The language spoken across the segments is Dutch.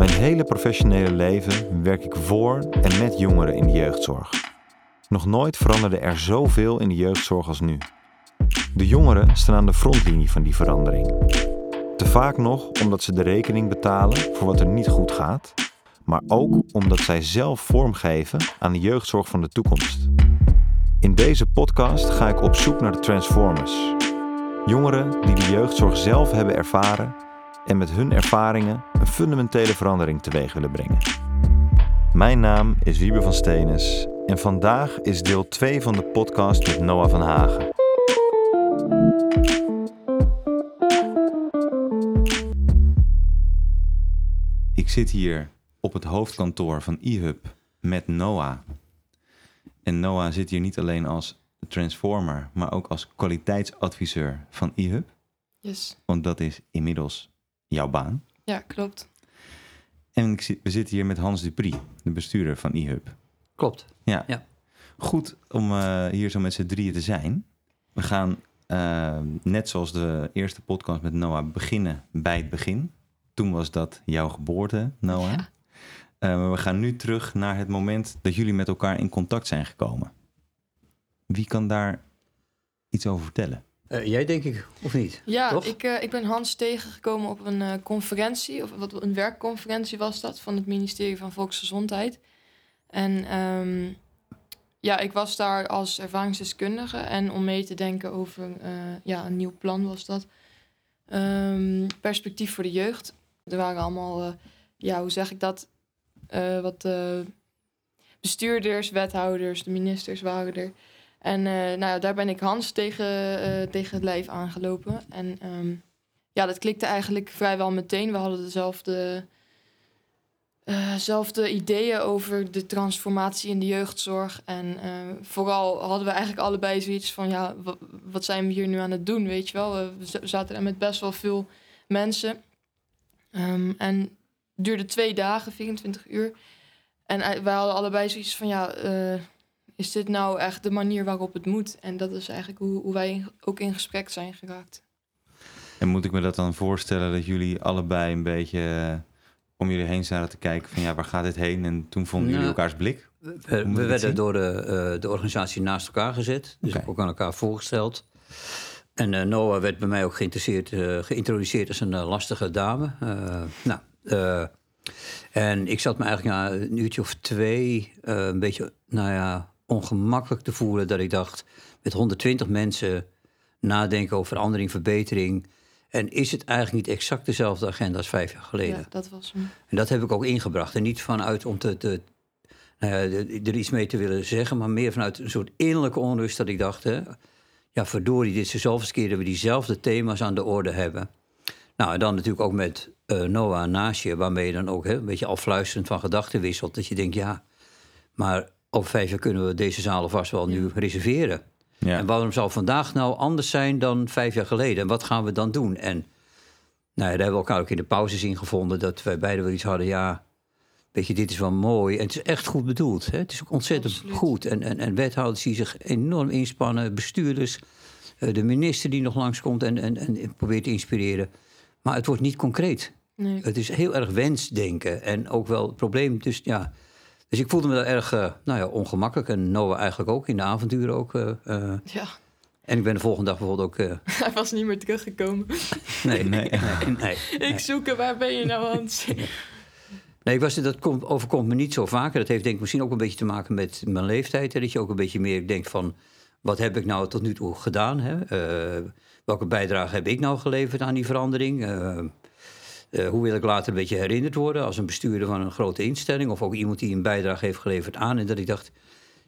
Mijn hele professionele leven werk ik voor en met jongeren in de jeugdzorg. Nog nooit veranderde er zoveel in de jeugdzorg als nu. De jongeren staan aan de frontlinie van die verandering. Te vaak nog omdat ze de rekening betalen voor wat er niet goed gaat, maar ook omdat zij zelf vormgeven aan de jeugdzorg van de toekomst. In deze podcast ga ik op zoek naar de Transformers. Jongeren die de jeugdzorg zelf hebben ervaren en met hun ervaringen een fundamentele verandering teweeg willen brengen. Mijn naam is Wiebe van Stenis en vandaag is deel 2 van de podcast met Noah van Hagen. Ik zit hier op het hoofdkantoor van eHub met Noah. En Noah zit hier niet alleen als transformer, maar ook als kwaliteitsadviseur van eHub. Yes. Want dat is inmiddels jouw baan. Ja, klopt. En ik zit- we zitten hier met Hans Dupri, de bestuurder van eHub. Klopt. Ja. Ja. Goed om eh, hier zo met z'n drieën te zijn. We gaan, eh, net zoals de eerste podcast met Noah, beginnen bij het begin. Toen was dat jouw geboorte, Noah. Ja. Eh, maar we gaan nu terug naar het moment dat jullie met elkaar in contact zijn gekomen. Wie kan daar iets over vertellen? Eh, jij denk ik, of niet? Ja, Toch? ik, eh, ik ben Hans tegengekomen op een eh, conferentie, of wat een werkconferentie was dat, van het ministerie van Volksgezondheid. En ehm, ja, ik was daar als ervaringsdeskundige en om mee te denken over ja, een nieuw plan was dat. Ehm, perspectief voor de jeugd. Er waren allemaal, ja, hoe zeg ik dat? Wat bestuurders, wethouders, de ministers waren er. En eh, nou ja, daar ben ik Hans tegen, eh, tegen het lijf aangelopen. En ehm, ja, dat klikte eigenlijk vrijwel meteen. We hadden dezelfde, zelfde ideeën over de transformatie in de jeugdzorg. En vooral hadden we eigenlijk allebei zoiets van... ja, wa- wat zijn we hier nu aan het doen, weet je wel? We zaten er met best wel veel mensen. Ehm, en het duurde twee dagen, 24 uur. En wij hadden allebei zoiets van... ja. Is dit nou echt de manier waarop het moet? En dat is eigenlijk hoe, hoe wij ook in gesprek zijn geraakt. En moet ik me dat dan voorstellen dat jullie allebei een beetje eh, om jullie heen zaten te kijken van ja, waar gaat dit heen? En toen vonden jullie Nou, elkaars blik? We, zien? werden door de, eh, de organisatie naast elkaar gezet. Dus ook aan elkaar voorgesteld. En eh, Noah werd bij mij ook geïnteresseerd, eh, geïntroduceerd als een lastige dame. Eh, nou, eh, en ik zat me eigenlijk na een uurtje of twee eh, een beetje, nou ja, ongemakkelijk te voelen. Dat ik dacht, met 120 mensen nadenken over verandering, verbetering. En is het eigenlijk niet exact dezelfde agenda als vijf jaar geleden? Ja, dat was hem. En dat heb ik ook ingebracht. En niet vanuit om te, te, nou ja, er iets mee te willen zeggen, maar meer vanuit een soort innerlijke onrust dat ik dacht, hè, ja verdorie, dit is de zoveelste keer dat we diezelfde thema's aan de orde hebben. Nou, en dan natuurlijk ook met eh, Noah naast je, waarmee je dan ook hè, een beetje afluisterend van gedachten wisselt. Dat je denkt, ja, maar over vijf jaar kunnen we deze zalen vast wel nu reserveren. Ja. En waarom zou vandaag nou anders zijn dan vijf jaar geleden? En wat gaan we dan doen? En nou ja, daar hebben we elkaar ook in de pauze zien gevonden... dat wij beiden wel iets hadden, ja, weet je, dit is wel mooi. En het is echt goed bedoeld. Hè? Het is ook ontzettend Absoluut. goed. En, en, en wethouders die zich enorm inspannen, bestuurders... eh, de minister die nog langskomt en, en, en probeert te inspireren. Maar het wordt niet concreet. Nee. Het is heel erg wensdenken en ook wel het probleem. Dus ja, dus ik voelde me daar erg eh, nou ja, ongemakkelijk. En Noah eigenlijk ook, in de avonturen ook. eh, eh. Ja, en ik ben de volgende dag bijvoorbeeld ook... eh, hij was niet meer teruggekomen. nee, Nee. nee, nee, nee. Ik zoek hem, waar ben je nou, Hans? Nee, ik was, dat komt, overkomt me niet zo vaker. Dat heeft denk ik misschien ook een beetje te maken met mijn leeftijd. Hè? Dat je ook een beetje meer denkt van... wat heb ik nou tot nu toe gedaan? Hè? Eh, welke bijdrage heb ik nou geleverd aan die verandering? Eh, hoe wil ik later een beetje herinnerd worden... als een bestuurder van een grote instelling... of ook iemand die een bijdrage heeft geleverd aan... en dat ik dacht,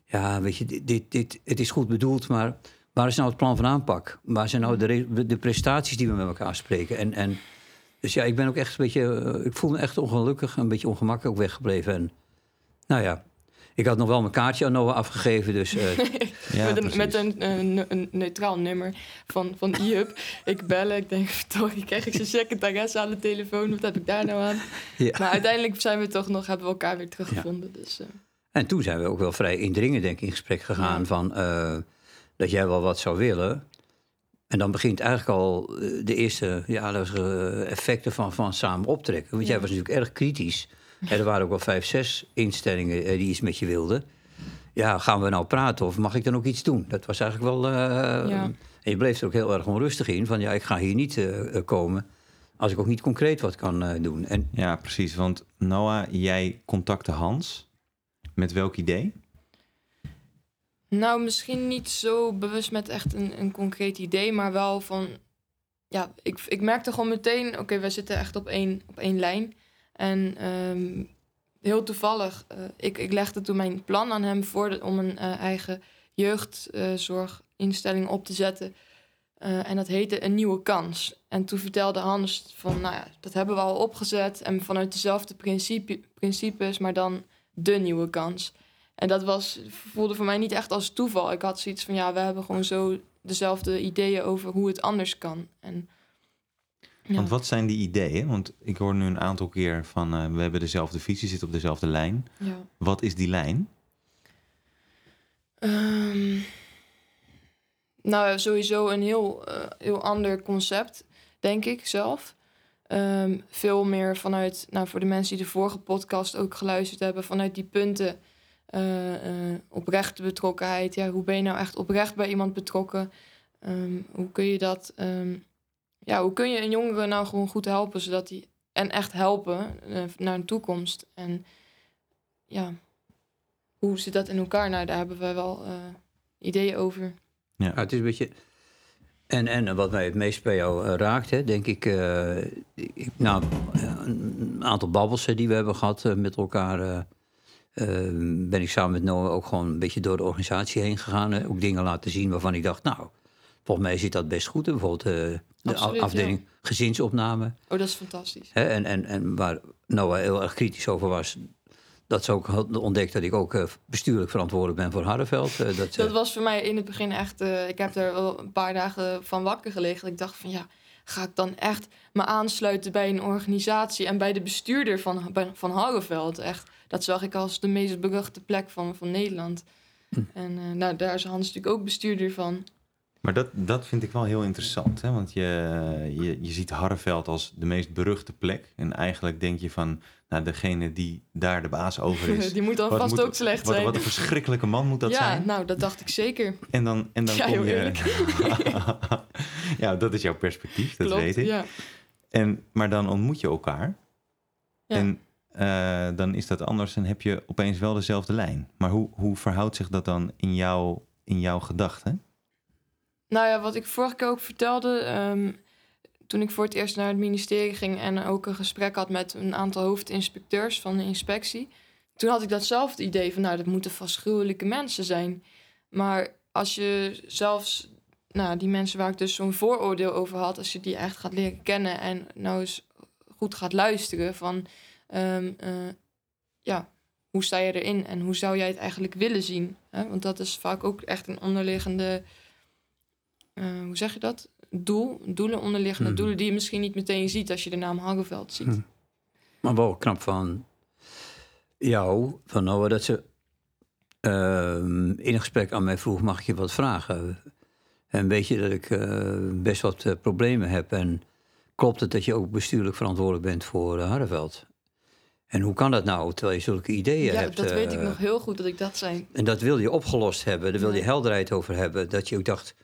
ja, weet je, dit, dit, dit, het is goed bedoeld... maar waar is nou het plan van aanpak? Waar zijn nou de, de prestaties die we met elkaar spreken? En... en dus ja, ik ben ook echt een beetje. eh, ik voel me echt ongelukkig, een beetje ongemakkelijk weggebleven. En nou ja, ik had nog wel mijn kaartje aan Noah afgegeven. Dus eh, Ja, met een, met een, een, een neutraal nummer van, van e-hub. Ik bellen, ik denk, verdorie, krijg ik zijn secretaresse aan de telefoon? Wat heb ik daar nou aan? ja. Maar uiteindelijk zijn we toch nog, hebben we elkaar weer teruggevonden. Dus, eh, En toen zijn we ook wel vrij indringend, denk ik, in gesprek gegaan. Van eh, dat jij wel wat zou willen. En dan begint eigenlijk al eh, de eerste ja, eh, effecten van, van samen optrekken. Want jij was natuurlijk erg kritisch. En er waren ook wel vijf, zes instellingen eh, die iets met je wilden. Ja, gaan we nou praten of mag ik dan ook iets doen? Dat was eigenlijk wel... eh, Ja. En je bleef er ook heel erg onrustig in. Van ja, ik ga hier niet eh, komen als ik ook niet concreet wat kan eh, doen. En Ja, precies. Want Noah, jij contacte Hans. Met welk idee? Nou, misschien niet zo bewust met echt een, een concreet idee, maar wel van. Ja, ik, ik merkte gewoon meteen, oké, we zitten echt op één, op één lijn. En ehm, heel toevallig, eh, ik, ik legde toen mijn plan aan hem voor om een eh, eigen jeugdzorginstelling op te zetten. Eh, en dat heette Een Nieuwe Kans. En toen vertelde Hans van, nou ja, dat hebben we al opgezet. En vanuit dezelfde principe, principes, maar dan de nieuwe kans. En dat was, voelde voor mij niet echt als toeval. Ik had zoiets van, ja, we hebben gewoon zo dezelfde ideeën over hoe het anders kan. En, ja. Want wat zijn die ideeën? Want ik hoor nu een aantal keer van eh, we hebben dezelfde visie, zitten op dezelfde lijn. Ja. Wat is die lijn? Ehm, nou, sowieso een heel, eh, heel ander concept, denk ik zelf. Ehm, veel meer vanuit, nou, voor de mensen die de vorige podcast ook geluisterd hebben, vanuit die punten. eh, oprechte betrokkenheid. Ja, hoe ben je nou echt oprecht bij iemand betrokken? Ehm, hoe kun je dat. Ja, hoe kun je een jongere nou gewoon goed helpen, zodat die. En echt helpen eh, naar een toekomst. En ja, hoe zit dat in elkaar? Nou, daar hebben we wel eh, ideeën over. Ja, het is een beetje. En, en wat mij het meest bij jou eh, raakt, hè, denk ik. eh, ik nou, een aantal babbels die we hebben gehad eh, met elkaar. ben ik samen met Noah ook gewoon een beetje door de organisatie heen gegaan. Ook dingen laten zien waarvan ik dacht, nou, volgens mij zit dat best goed. Hè. Bijvoorbeeld eh, de Absoluut, afdeling gezinsopname. Oh, dat is fantastisch. Hè, en, en, en waar Noah heel erg kritisch over was. Dat ze ook had ontdekt dat ik ook eh, bestuurlijk verantwoordelijk ben voor Harreveld. eh, dat, Dat was voor mij in het begin echt... ik heb er wel een paar dagen van wakker gelegen. Dat ik dacht van ja, ga ik dan echt me aansluiten bij een organisatie... en bij de bestuurder van, van Harreveld. Echt, dat zag ik als de meest beruchte plek van, van Nederland. Hm. En nou, daar is Hans natuurlijk ook bestuurder van. Maar dat, dat vind ik wel heel interessant. Hè? Want je, je, je ziet Harreveld als de meest beruchte plek. En eigenlijk denk je van, nou, degene die daar de baas over is. Die moet dan vast ook slecht wat, zijn. Wat een verschrikkelijke man moet dat ja, zijn. nou, dat dacht ik zeker. En dan, en dan Ja, kom je... eerlijk. ja, dat is jouw perspectief, dat Klopt, weet ik. Ja. En, maar dan ontmoet je elkaar. Ja. En eh, dan is dat anders en heb je opeens wel dezelfde lijn. Maar hoe, hoe verhoudt zich dat dan in, jouw in jouw gedachten? Nou ja, wat ik vorige keer ook vertelde, ehm, toen ik voor het eerst naar het ministerie ging en ook een gesprek had met een aantal hoofdinspecteurs van de inspectie. Toen had ik datzelfde idee van, nou, dat moeten vast gruwelijke mensen zijn. Maar als je zelfs, nou, die mensen waar ik dus zo'n vooroordeel over had, als je die echt gaat leren kennen en nou eens goed gaat luisteren van, ehm, eh, ja, hoe sta je erin en hoe zou jij het eigenlijk willen zien? Hè? Want dat is vaak ook echt een onderliggende eh, hoe zeg je dat? Doel, doelen, onderliggende Mhm. doelen die je misschien niet meteen ziet als je de naam Hangeveld ziet. Mhm. Maar wel knap van jou, van Noah, dat ze ehm, in een gesprek aan mij vroeg: mag ik je wat vragen? En weet je dat ik eh, best wat eh, problemen heb? En klopt het dat je ook bestuurlijk verantwoordelijk bent voor Harreveld? En hoe kan dat nou, terwijl je zulke ideeën Ja, hebt? dat weet ik nog heel goed dat ik dat zei. En dat wil je opgelost hebben, daar wil je Ja. helderheid over hebben. Dat je ook dacht,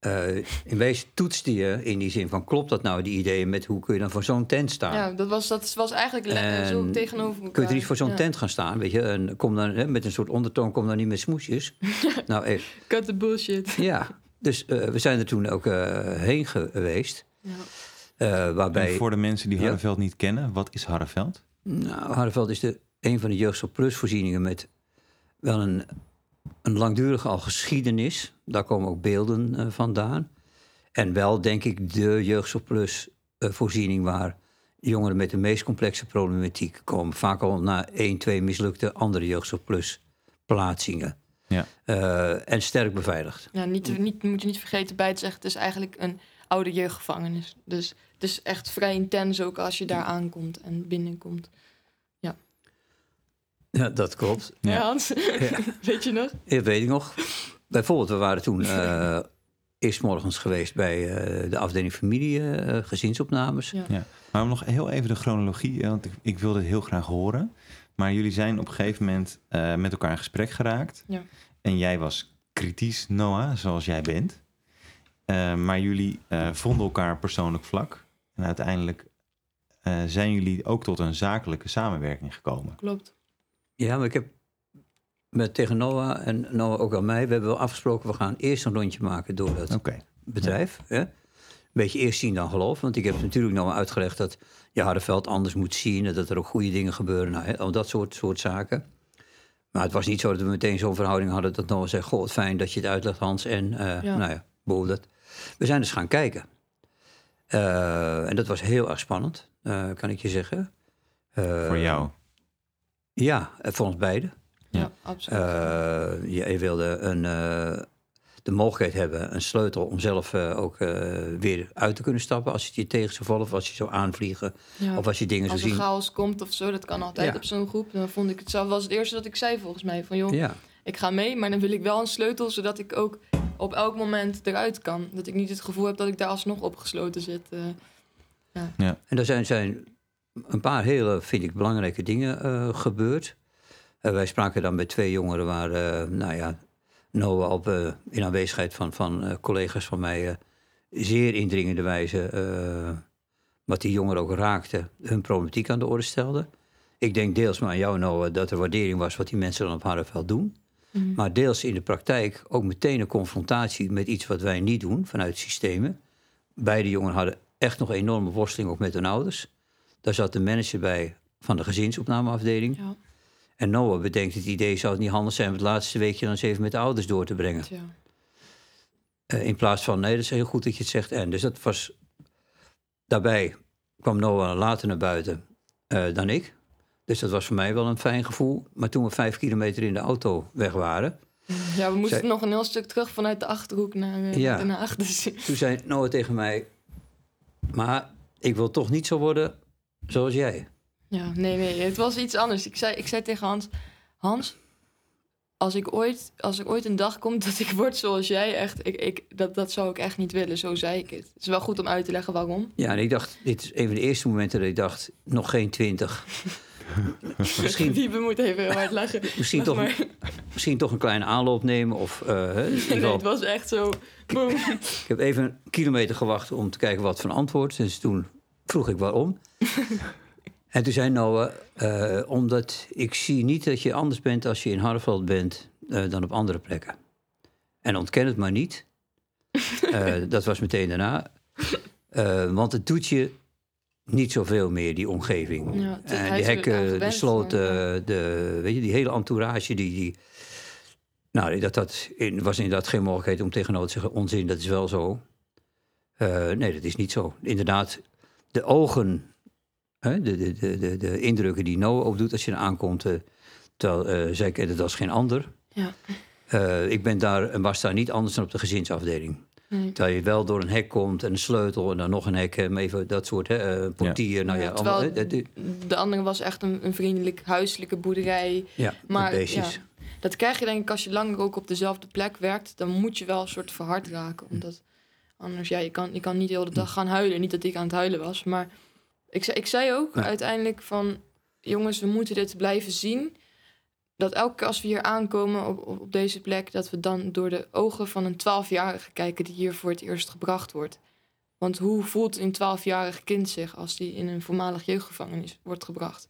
eh, in wezen toetste je in die zin van... klopt dat nou, die ideeën, met hoe kun je dan voor zo'n tent staan? Ja, dat was, dat was eigenlijk le- zo En tegenover elkaar. Kun je er niet voor zo'n Ja. tent gaan staan, weet je? En kom dan hè, met een soort ondertoon, kom dan niet met smoesjes. nou, echt, Cut the bullshit. ja. Dus eh, we zijn er toen ook eh, heen geweest. Ja. eh, waarbij, En voor de mensen die Ja. Harreveld niet kennen, wat is Harreveld? nou, Harreveld is de, een van de Jeugdzorg Plus voorzieningen... met wel een, een langdurige al geschiedenis. Daar komen ook beelden eh, vandaan. En wel, denk ik, de Jeugdzorg Plus eh, voorziening... waar jongeren met de meest complexe problematiek komen. Vaak al na één, twee mislukte andere Jeugdzorg Plus plaatsingen. Ja. Eh, en sterk beveiligd. Ja, niet, niet, moet je niet vergeten bij te zeggen, het is eigenlijk een oude jeugdgevangenis. Dus het is echt vrij intens ook als je daar aankomt en binnenkomt. Ja, dat klopt. Ja. Ja, Hans? Weet je nog? Dat weet ik nog. Bijvoorbeeld, we waren toen eh, eerst morgens geweest bij eh, de afdeling familie eh, gezinsopnames. Ja. Ja. Maar om nog heel even de chronologie, want ik, ik wil dit heel graag horen. Maar jullie zijn op een gegeven moment eh, met elkaar in gesprek geraakt. Ja. En jij was kritisch, Noah, zoals jij bent. Eh, maar jullie eh, vonden elkaar persoonlijk vlak. En uiteindelijk eh, zijn jullie ook tot een zakelijke samenwerking gekomen. Klopt. Ja, maar ik heb met tegen Noah en Noah ook aan mij, we hebben wel afgesproken, we gaan eerst een rondje maken door dat bedrijf. Hè? Een beetje eerst zien dan geloof. Want ik heb natuurlijk Noah uitgelegd dat je Hardenveld anders moet zien. En dat er ook goede dingen gebeuren. Nou, hè, al dat soort, soort zaken. Maar het was niet zo dat we meteen zo'n verhouding hadden dat Noah zei: Goh, fijn dat je het uitlegt, Hans. En eh, Ja. nou ja, boel dat. We zijn dus gaan kijken. Eh, en dat was heel erg spannend, eh, kan ik je zeggen. Eh, Voor jou. Ja, eh, voor ons beiden. Ja, Ja. absoluut. Eh, je, je wilde een, eh, de mogelijkheid hebben, een sleutel om zelf ook eh, weer uit te kunnen stappen als het je tegen zou vallen of als je zou aanvliegen ja. of als je dingen zou Als er zien. chaos komt of zo, dat kan altijd Ja. op zo'n groep. Dan vond ik het zelf, was het eerste dat ik zei volgens mij. Van joh, Ja, ik ga mee, maar dan wil ik wel een sleutel, zodat ik ook op elk moment eruit kan. Dat ik niet het gevoel heb dat ik daar alsnog opgesloten zit. eh. en er zijn, zijn een paar hele, vind ik, belangrijke dingen eh, gebeurd. Eh, wij spraken dan met twee jongeren waar, eh, nou ja, Noah op, in aanwezigheid van, van collega's van mij zeer indringende wijze, wat die jongeren ook raakte, hun problematiek aan de orde stelde. Ik denk deels maar aan jou, Noah, dat er waardering was wat die mensen dan op Harreveld doen. Mhm. Maar deels in de praktijk ook meteen een confrontatie met iets wat wij niet doen vanuit systemen. Beide jongeren hadden echt nog enorme worsteling ook met hun ouders. Daar zat de manager bij van de gezinsopnameafdeling. Ja, En Noah bedenkt het idee, zou het niet handig zijn om het laatste weekje dan eens even met de ouders door te brengen. tja. Eh, in plaats van, nee, dat is heel goed dat je het zegt. En dus dat was, daarbij kwam Noah later naar buiten eh, dan ik. Dus dat was voor mij wel een fijn gevoel. Maar toen we vijf kilometer in de auto weg waren, ja, we moesten nog een heel stuk terug vanuit de Achterhoek naar eh, Ja. Den Haag. Dus, toen zei Noah tegen mij, maar ik wil toch niet zo worden zoals jij. ja, nee, nee, het was iets anders. Ik zei, ik zei tegen Hans, Hans, als ik ooit, als ik ooit een dag komt dat ik word zoals jij, echt, ik, ik, dat, dat zou ik echt niet willen. Zo zei ik het. Het is wel goed om uit te leggen waarom. Ja, en ik dacht, dit is een van de eerste momenten dat ik dacht, nog geen twintig. misschien, Wiebe moet even heel hard lachen. misschien, toch, Maar- misschien toch een kleine aanloop nemen. Of, ieder Nee, het was echt zo. Boom. Ik heb even een kilometer gewacht om te kijken wat voor antwoord. Dus toen vroeg ik waarom. en toen zei Noah, eh, omdat ik zie niet dat je anders bent als je in Harveld bent eh, dan op andere plekken. En ontken het maar niet. Eh, dat was meteen daarna. Want het doet je niet zoveel meer, die omgeving. Ja, en die hekken, de maar- de, weet je, die hele entourage, die... die nou, dat, dat in- was inderdaad geen mogelijkheid om tegen Noah te zeggen... onzin, dat is wel zo. Nee, dat is niet zo. Inderdaad, de ogen, hè, de, de, de, de, indrukken die Noah opdoet als je er aankomt... eh, terwijl eh, zij kent het als geen ander. Ja. Eh, ik ben daar en was daar niet anders dan op de gezinsafdeling. Nee. Terwijl je wel door een hek komt en een sleutel en dan nog een hek, eh, even dat soort, hè, eh, portier, nou ja, Ja, allemaal, terwijl hè, dat- de andere was echt een, een vriendelijk huiselijke boerderij. ja, Maar met beestjes. ja, dat krijg je denk ik als je langer ook op dezelfde plek werkt. Dan moet je wel een soort verhard raken. Omdat anders, ja, je kan, je kan niet de hele dag gaan huilen. Niet dat ik aan het huilen was. Maar ik, zei- ik zei ook uiteindelijk van... Jongens, we moeten dit blijven zien. Dat elke keer als we hier aankomen op, op, op deze plek... dat we dan door de ogen van een 12-jarige kijken... die hier voor het eerst gebracht wordt. Want hoe voelt een 12-jarig kind zich... als die in een voormalig jeugdgevangenis wordt gebracht?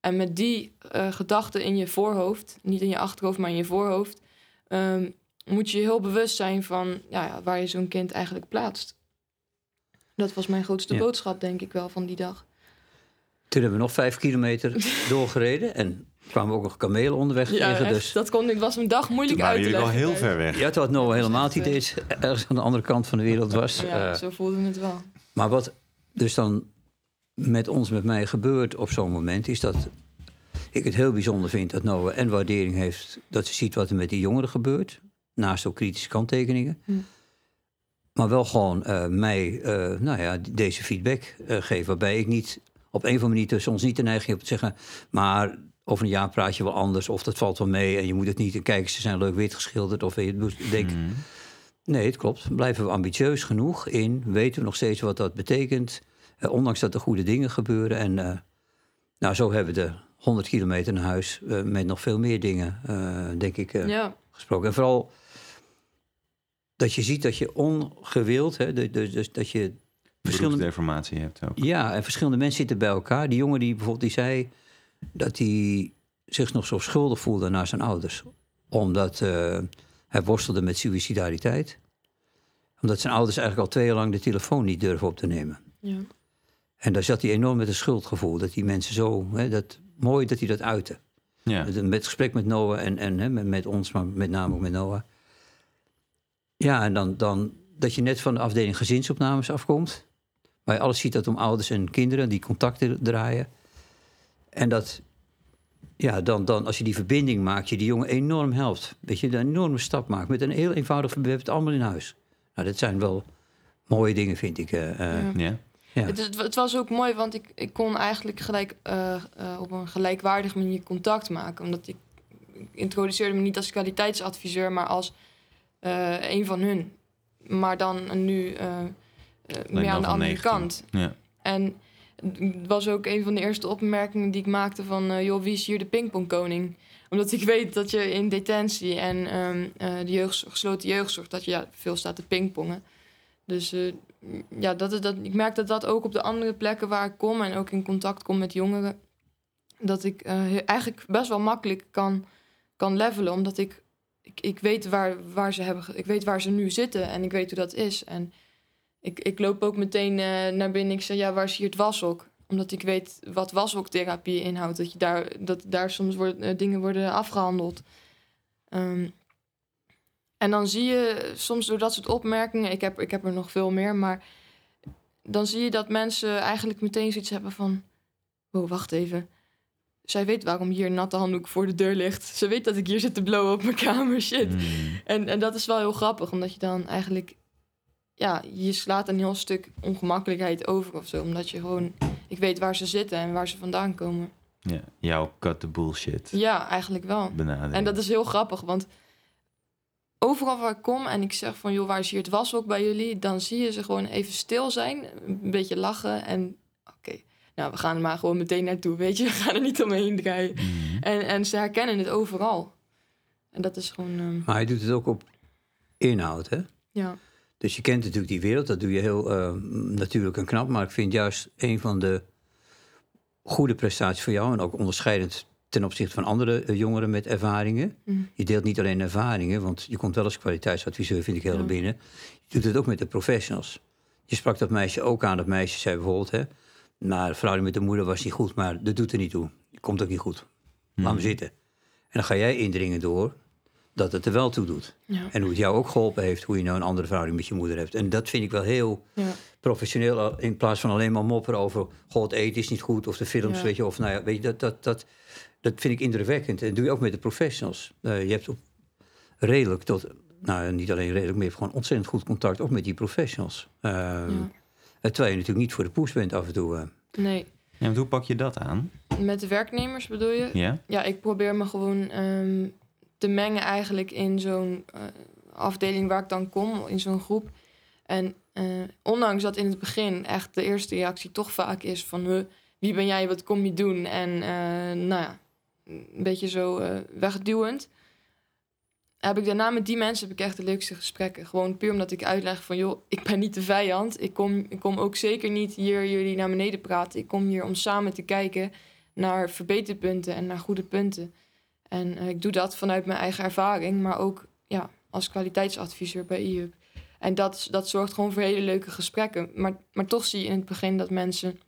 En met die eh, gedachten in je voorhoofd, niet in je achterhoofd, maar in je voorhoofd, ehm, moet je je heel bewust zijn van ja, ja, waar je zo'n kind eigenlijk plaatst. Dat was mijn grootste Ja. boodschap, denk ik wel, van die dag. Toen hebben we nog vijf kilometer doorgereden en kwamen we ook nog kamelen onderweg Ja, tegen. echt, Dus dat kon ik was een dag moeilijk Toen waren uit te jullie wel leggen. heel thuis. ver weg. ja, toen had Noah helemaal idee dat het ergens aan de andere kant van de wereld was. Ja, Eh, zo voelde het wel. Maar wat dus dan met ons, met mij gebeurt op zo'n moment, is dat ik het heel bijzonder vind dat Noah en waardering heeft dat ze ziet wat er met die jongeren gebeurt. Naast ook kritische kanttekeningen. Hm. Maar wel gewoon eh, mij eh, nou ja, deze feedback eh geeft. Waarbij ik niet op een of andere manier ons niet de neiging heb te zeggen. Maar over een jaar praat je wel anders. Of dat valt wel mee en je moet het niet. En kijk, ze zijn leuk wit geschilderd. Of je, ik denk. Nee, het klopt. Blijven we ambitieus genoeg in? Weten we nog steeds wat dat betekent? Ondanks dat er goede dingen gebeuren. En nou, zo hebben we de 100 kilometer naar huis met nog veel meer dingen, denk ik, Ja, gesproken. En vooral dat je ziet dat je ongewild, hè, de- de- dus dat je verschillende Beroepsdeformatie hebt ook. Ja, en verschillende mensen zitten bij elkaar. Die jongen die bijvoorbeeld die zei dat hij zich nog zo schuldig voelde naar zijn ouders. Omdat eh, hij worstelde met suïcidariteit. Omdat zijn ouders eigenlijk al twee jaar lang de telefoon niet durven op te nemen. ja. En daar zat hij enorm met een schuldgevoel. Dat die mensen zo, hè, dat, mooi dat hij dat uitte. Ja. Met, met gesprek met Noah en, en hè, met, met ons, maar met name ook met Noah. Ja, en dan, dan dat je net van de afdeling gezinsopnames afkomt. Waar je alles ziet dat om ouders en kinderen die contacten draaien. En dat, ja, dan, dan als je die verbinding maakt, je die jongen enorm helpt. Dat je een enorme stap maakt met een heel eenvoudig, we hebben het allemaal in huis. Nou, dat zijn wel mooie dingen, vind ik. eh, eh, Ja. Ja. ja. Het, het, was ook mooi, want ik, ik kon eigenlijk gelijk eh, eh, op een gelijkwaardige manier contact maken. Omdat ik, ik introduceerde me niet als kwaliteitsadviseur, maar als eh, een van hun. Maar dan nu eh, eh, meer aan de andere 19. kant. Ja. En het was ook een van de eerste opmerkingen die ik maakte van... eh, joh, wie is hier de pingpongkoning? Omdat ik weet dat je in detentie en ehm, eh, de jeugdzorg, gesloten jeugdzorg... dat je ja, veel staat te pingpongen. Dus eh, ja, dat, is- dat, ik merk dat dat ook op de andere plekken waar ik kom... en ook in contact kom met jongeren... dat ik eh, eigenlijk best wel makkelijk kan, kan levelen. Omdat ik, ik, ik, weet waar, waar ze hebben, ik weet waar ze nu zitten en ik weet hoe dat is. En ik, ik loop ook meteen eh, naar binnen. Ik zeg, ja, waar is hier het washok? Omdat ik weet wat washoktherapie inhoudt. Dat, je daar, dat daar soms wordt, eh, dingen worden afgehandeld. Ehm, en dan zie je soms door dat soort opmerkingen... Ik heb, ik heb er nog veel meer, maar... Dan zie je dat mensen eigenlijk meteen zoiets hebben van... Oh, wacht even. Zij weet waarom hier een natte handdoek voor de deur ligt. Ze weet dat ik hier zit te blowen op mijn kamer. Shit. Mm. En, en dat is wel heel grappig, omdat je dan eigenlijk... Ja, je slaat een heel stuk ongemakkelijkheid over of zo. Omdat je gewoon... Ik weet waar ze zitten en waar ze vandaan komen. ja. Jouw cut the bullshit Ja, eigenlijk wel. benadering. En dat is heel grappig, want... Overal waar ik kom en ik zeg van... joh, waar is hier het washok bij jullie? Dan zie je ze gewoon even stil zijn. Een beetje lachen en... Nou, we gaan er maar gewoon meteen naartoe, weet je. We gaan er niet omheen draaien. Mhm. En, en ze herkennen het overal. En dat is gewoon... ehm, Maar hij doet het ook op inhoud, hè? ja. Dus je kent natuurlijk die wereld, dat doe je heel eh, natuurlijk en knap. Maar ik vind juist een van de goede prestaties voor jou... en ook onderscheidend ten opzichte van andere eh, jongeren met ervaringen. Mm. Je deelt niet alleen ervaringen, want je komt wel als kwaliteitsadviseur, vind ik heel Ja. binnen. Je doet het ook met de professionals. Je sprak dat meisje ook aan. Dat meisje zei bijvoorbeeld, hè... Nou, de verhouding met de moeder was niet goed, maar dat doet er niet toe. Komt ook niet goed. Laat me zitten. En dan ga jij indringen door dat het er wel toe doet. Ja. En hoe het jou ook geholpen heeft, hoe je nou een andere verhouding met je moeder hebt. En dat vind ik wel heel Ja. professioneel. In plaats van alleen maar mopperen over, goh, het eten is niet goed. Of de films, Ja. weet je. Of nou ja, weet je, dat, dat, dat, dat vind ik indrukwekkend. En dat doe je ook met de professionals. Eh, je hebt op redelijk tot, nou niet alleen redelijk, maar je hebt gewoon ontzettend goed contact ook met die professionals. Ja. Terwijl je natuurlijk niet voor de poes bent af en toe. eh. Nee. Ja, want hoe pak je dat aan? Met de werknemers bedoel je? Ja? Ja, ik probeer me gewoon ehm, te mengen eigenlijk in zo'n eh, afdeling waar ik dan kom, in zo'n groep. En eh, ondanks dat in het begin echt de eerste reactie toch vaak is van... Huh, wie ben jij, wat kom je doen? En eh, nou ja, een beetje zo eh, wegduwend. Heb ik daarna met die mensen heb ik echt de leukste gesprekken. Gewoon puur omdat ik uitleg van... joh, ik ben niet de vijand. Ik kom, ik kom ook zeker niet hier jullie naar beneden praten. Ik kom hier om samen te kijken naar verbeterpunten en naar goede punten. En eh, ik doe dat vanuit mijn eigen ervaring, maar ook ja, als kwaliteitsadviseur bij IUP. En dat, dat zorgt gewoon voor hele leuke gesprekken. Maar, maar toch zie je in het begin dat mensen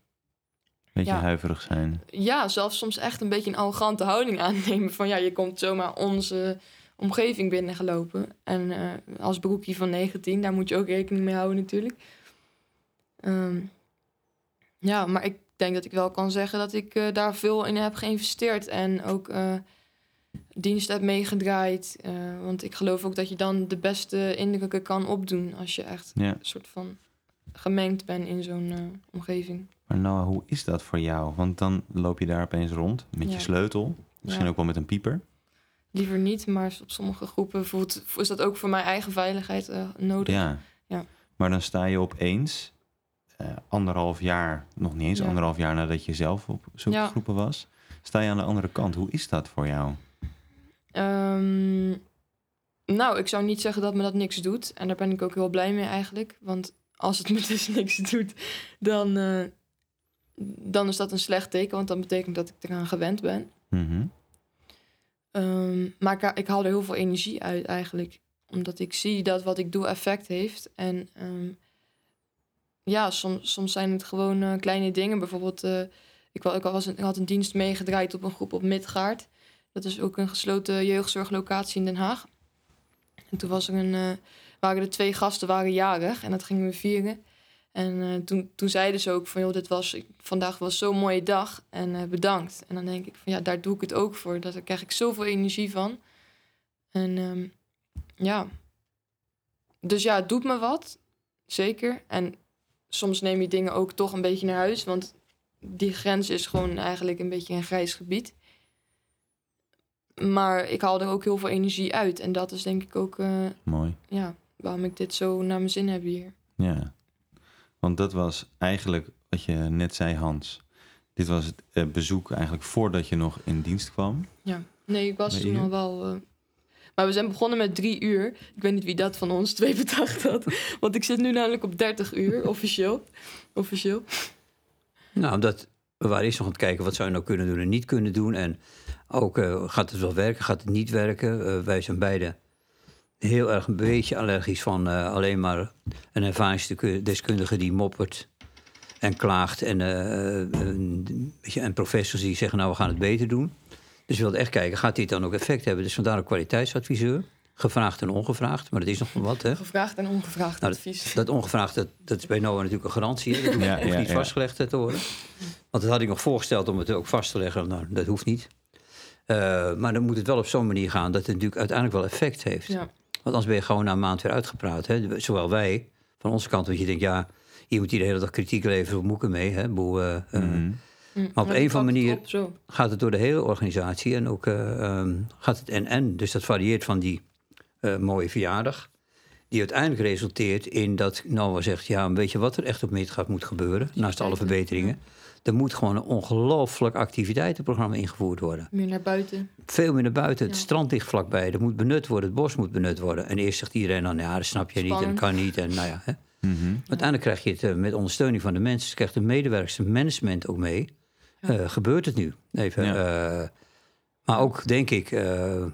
Beetje Ja. huiverig zijn. ja, zelfs soms echt een beetje een arrogante houding aannemen. Van ja, je komt zomaar onze omgeving binnengelopen. En eh, als broekje van 19, daar moet je ook rekening mee houden natuurlijk. Ehm, ja, maar ik denk dat ik wel kan zeggen dat ik eh, daar veel in heb geïnvesteerd. En ook eh dienst heb meegedraaid. Want ik geloof ook dat je dan de beste indrukken kan opdoen... als je echt Ja. een soort van gemengd bent in zo'n omgeving. Maar Noah, hoe is dat voor jou? Want dan loop je daar opeens rond met Ja. je sleutel. Misschien Ja. ook wel met een pieper. Liever niet. Maar op sommige groepen voelt, is dat ook voor mijn eigen veiligheid eh, nodig. Ja. Ja. Maar dan sta je opeens eh, anderhalf jaar, nog niet eens Ja. anderhalf jaar nadat je zelf op Ja. groepen was, sta je aan de andere kant. Hoe is dat voor jou? Ehm, nou, ik zou niet zeggen dat me dat niks doet. En daar ben ik ook heel blij mee eigenlijk. Want als het me dus niks doet, dan, eh, dan is dat een slecht teken. Want dan betekent dat ik eraan gewend ben. Mhm. Ehm, maar ik, haal er heel veel energie uit eigenlijk. Omdat ik zie dat wat ik doe effect heeft. En ehm, ja, soms, soms zijn het gewoon eh, kleine dingen. Bijvoorbeeld, eh, ik, wa- ik, was een- ik had een dienst meegedraaid op een groep op Midgaard. Dat is ook een gesloten jeugdzorglocatie in Den Haag. En toen was een, eh, waren er twee gasten waren jarig en dat gingen we vieren. En eh, toen, toen zeiden ze ook van, joh, dit was, vandaag was zo'n mooie dag en eh, bedankt. En dan denk ik van, ja, daar doe ik het ook voor. Daar krijg ik zoveel energie van. En ehm, ja, dus ja, het doet me wat, zeker. En soms neem je dingen ook toch een beetje naar huis, want die grens is gewoon eigenlijk een beetje een grijs gebied. Maar ik haal er ook heel veel energie uit. En dat is denk ik ook eh, Mooi. ja, waarom ik dit zo naar mijn zin heb hier. Ja. Want dat was eigenlijk wat je net zei, Hans. Dit was het eh, bezoek eigenlijk voordat je nog in dienst kwam. Ja. Nee, ik was toen al wel. eh, Maar we zijn begonnen met drie uur. Ik weet niet wie dat van ons twee bedacht had. Want ik zit nu namelijk op 30 uur, officieel. Officieel. Nou, omdat we waren eerst nog aan het kijken wat zou je nou kunnen doen en niet kunnen doen. En ook eh, gaat het wel werken, gaat het niet werken. Wij zijn beide heel erg een beetje allergisch van eh, alleen maar een ervaringsdeskundige die moppert en klaagt. En, eh, een, je, en professors die zeggen, nou we gaan het beter doen. Dus we wilden echt kijken, gaat dit dan ook effect hebben? Dus vandaar een kwaliteitsadviseur. Gevraagd en ongevraagd, maar dat is nog wel wat, hè? Gevraagd en ongevraagd Nou, advies. Dat ongevraagd, dat, dat is bij Noah natuurlijk een garantie. Hè? Dat hoeft, Ja, hoeft ja, niet ja. vastgelegd te worden. Want dat had ik nog voorgesteld om het ook vast te leggen. Nou, dat hoeft niet. Eh, maar dan moet het wel op zo'n manier gaan dat het natuurlijk uiteindelijk wel effect heeft. Ja. Want anders ben je gewoon na een maand weer uitgepraat. Hè? Zowel wij, van onze kant, want je denkt, ja, je moet hier de hele dag kritiek leveren op moeken mee. Hè? Boe, eh, eh, Mhm. Hm, op maar een die of andere manier- op, gaat het door de hele organisatie en ook eh, ehm, gaat het en-en. Dus dat varieert van die eh, mooie verjaardag. Die uiteindelijk resulteert in dat Noah zegt... ja, weet je wat er echt op middag moet gebeuren... naast alle verbeteringen? Er moet gewoon een ongelooflijk activiteitenprogramma ingevoerd worden. Meer naar buiten. Veel meer naar buiten. Het strand ligt vlakbij. Er moet benut worden. Het bos moet benut worden. En eerst zegt iedereen dan... ja, dat snap je niet en dat kan niet. En nou ja, hè. Mhm. Uiteindelijk krijg je het eh, met ondersteuning van de mensen. krijgt de medewerkers, het management ook mee. Eh, gebeurt het nu? Even. eh, maar ook, denk ik, eh,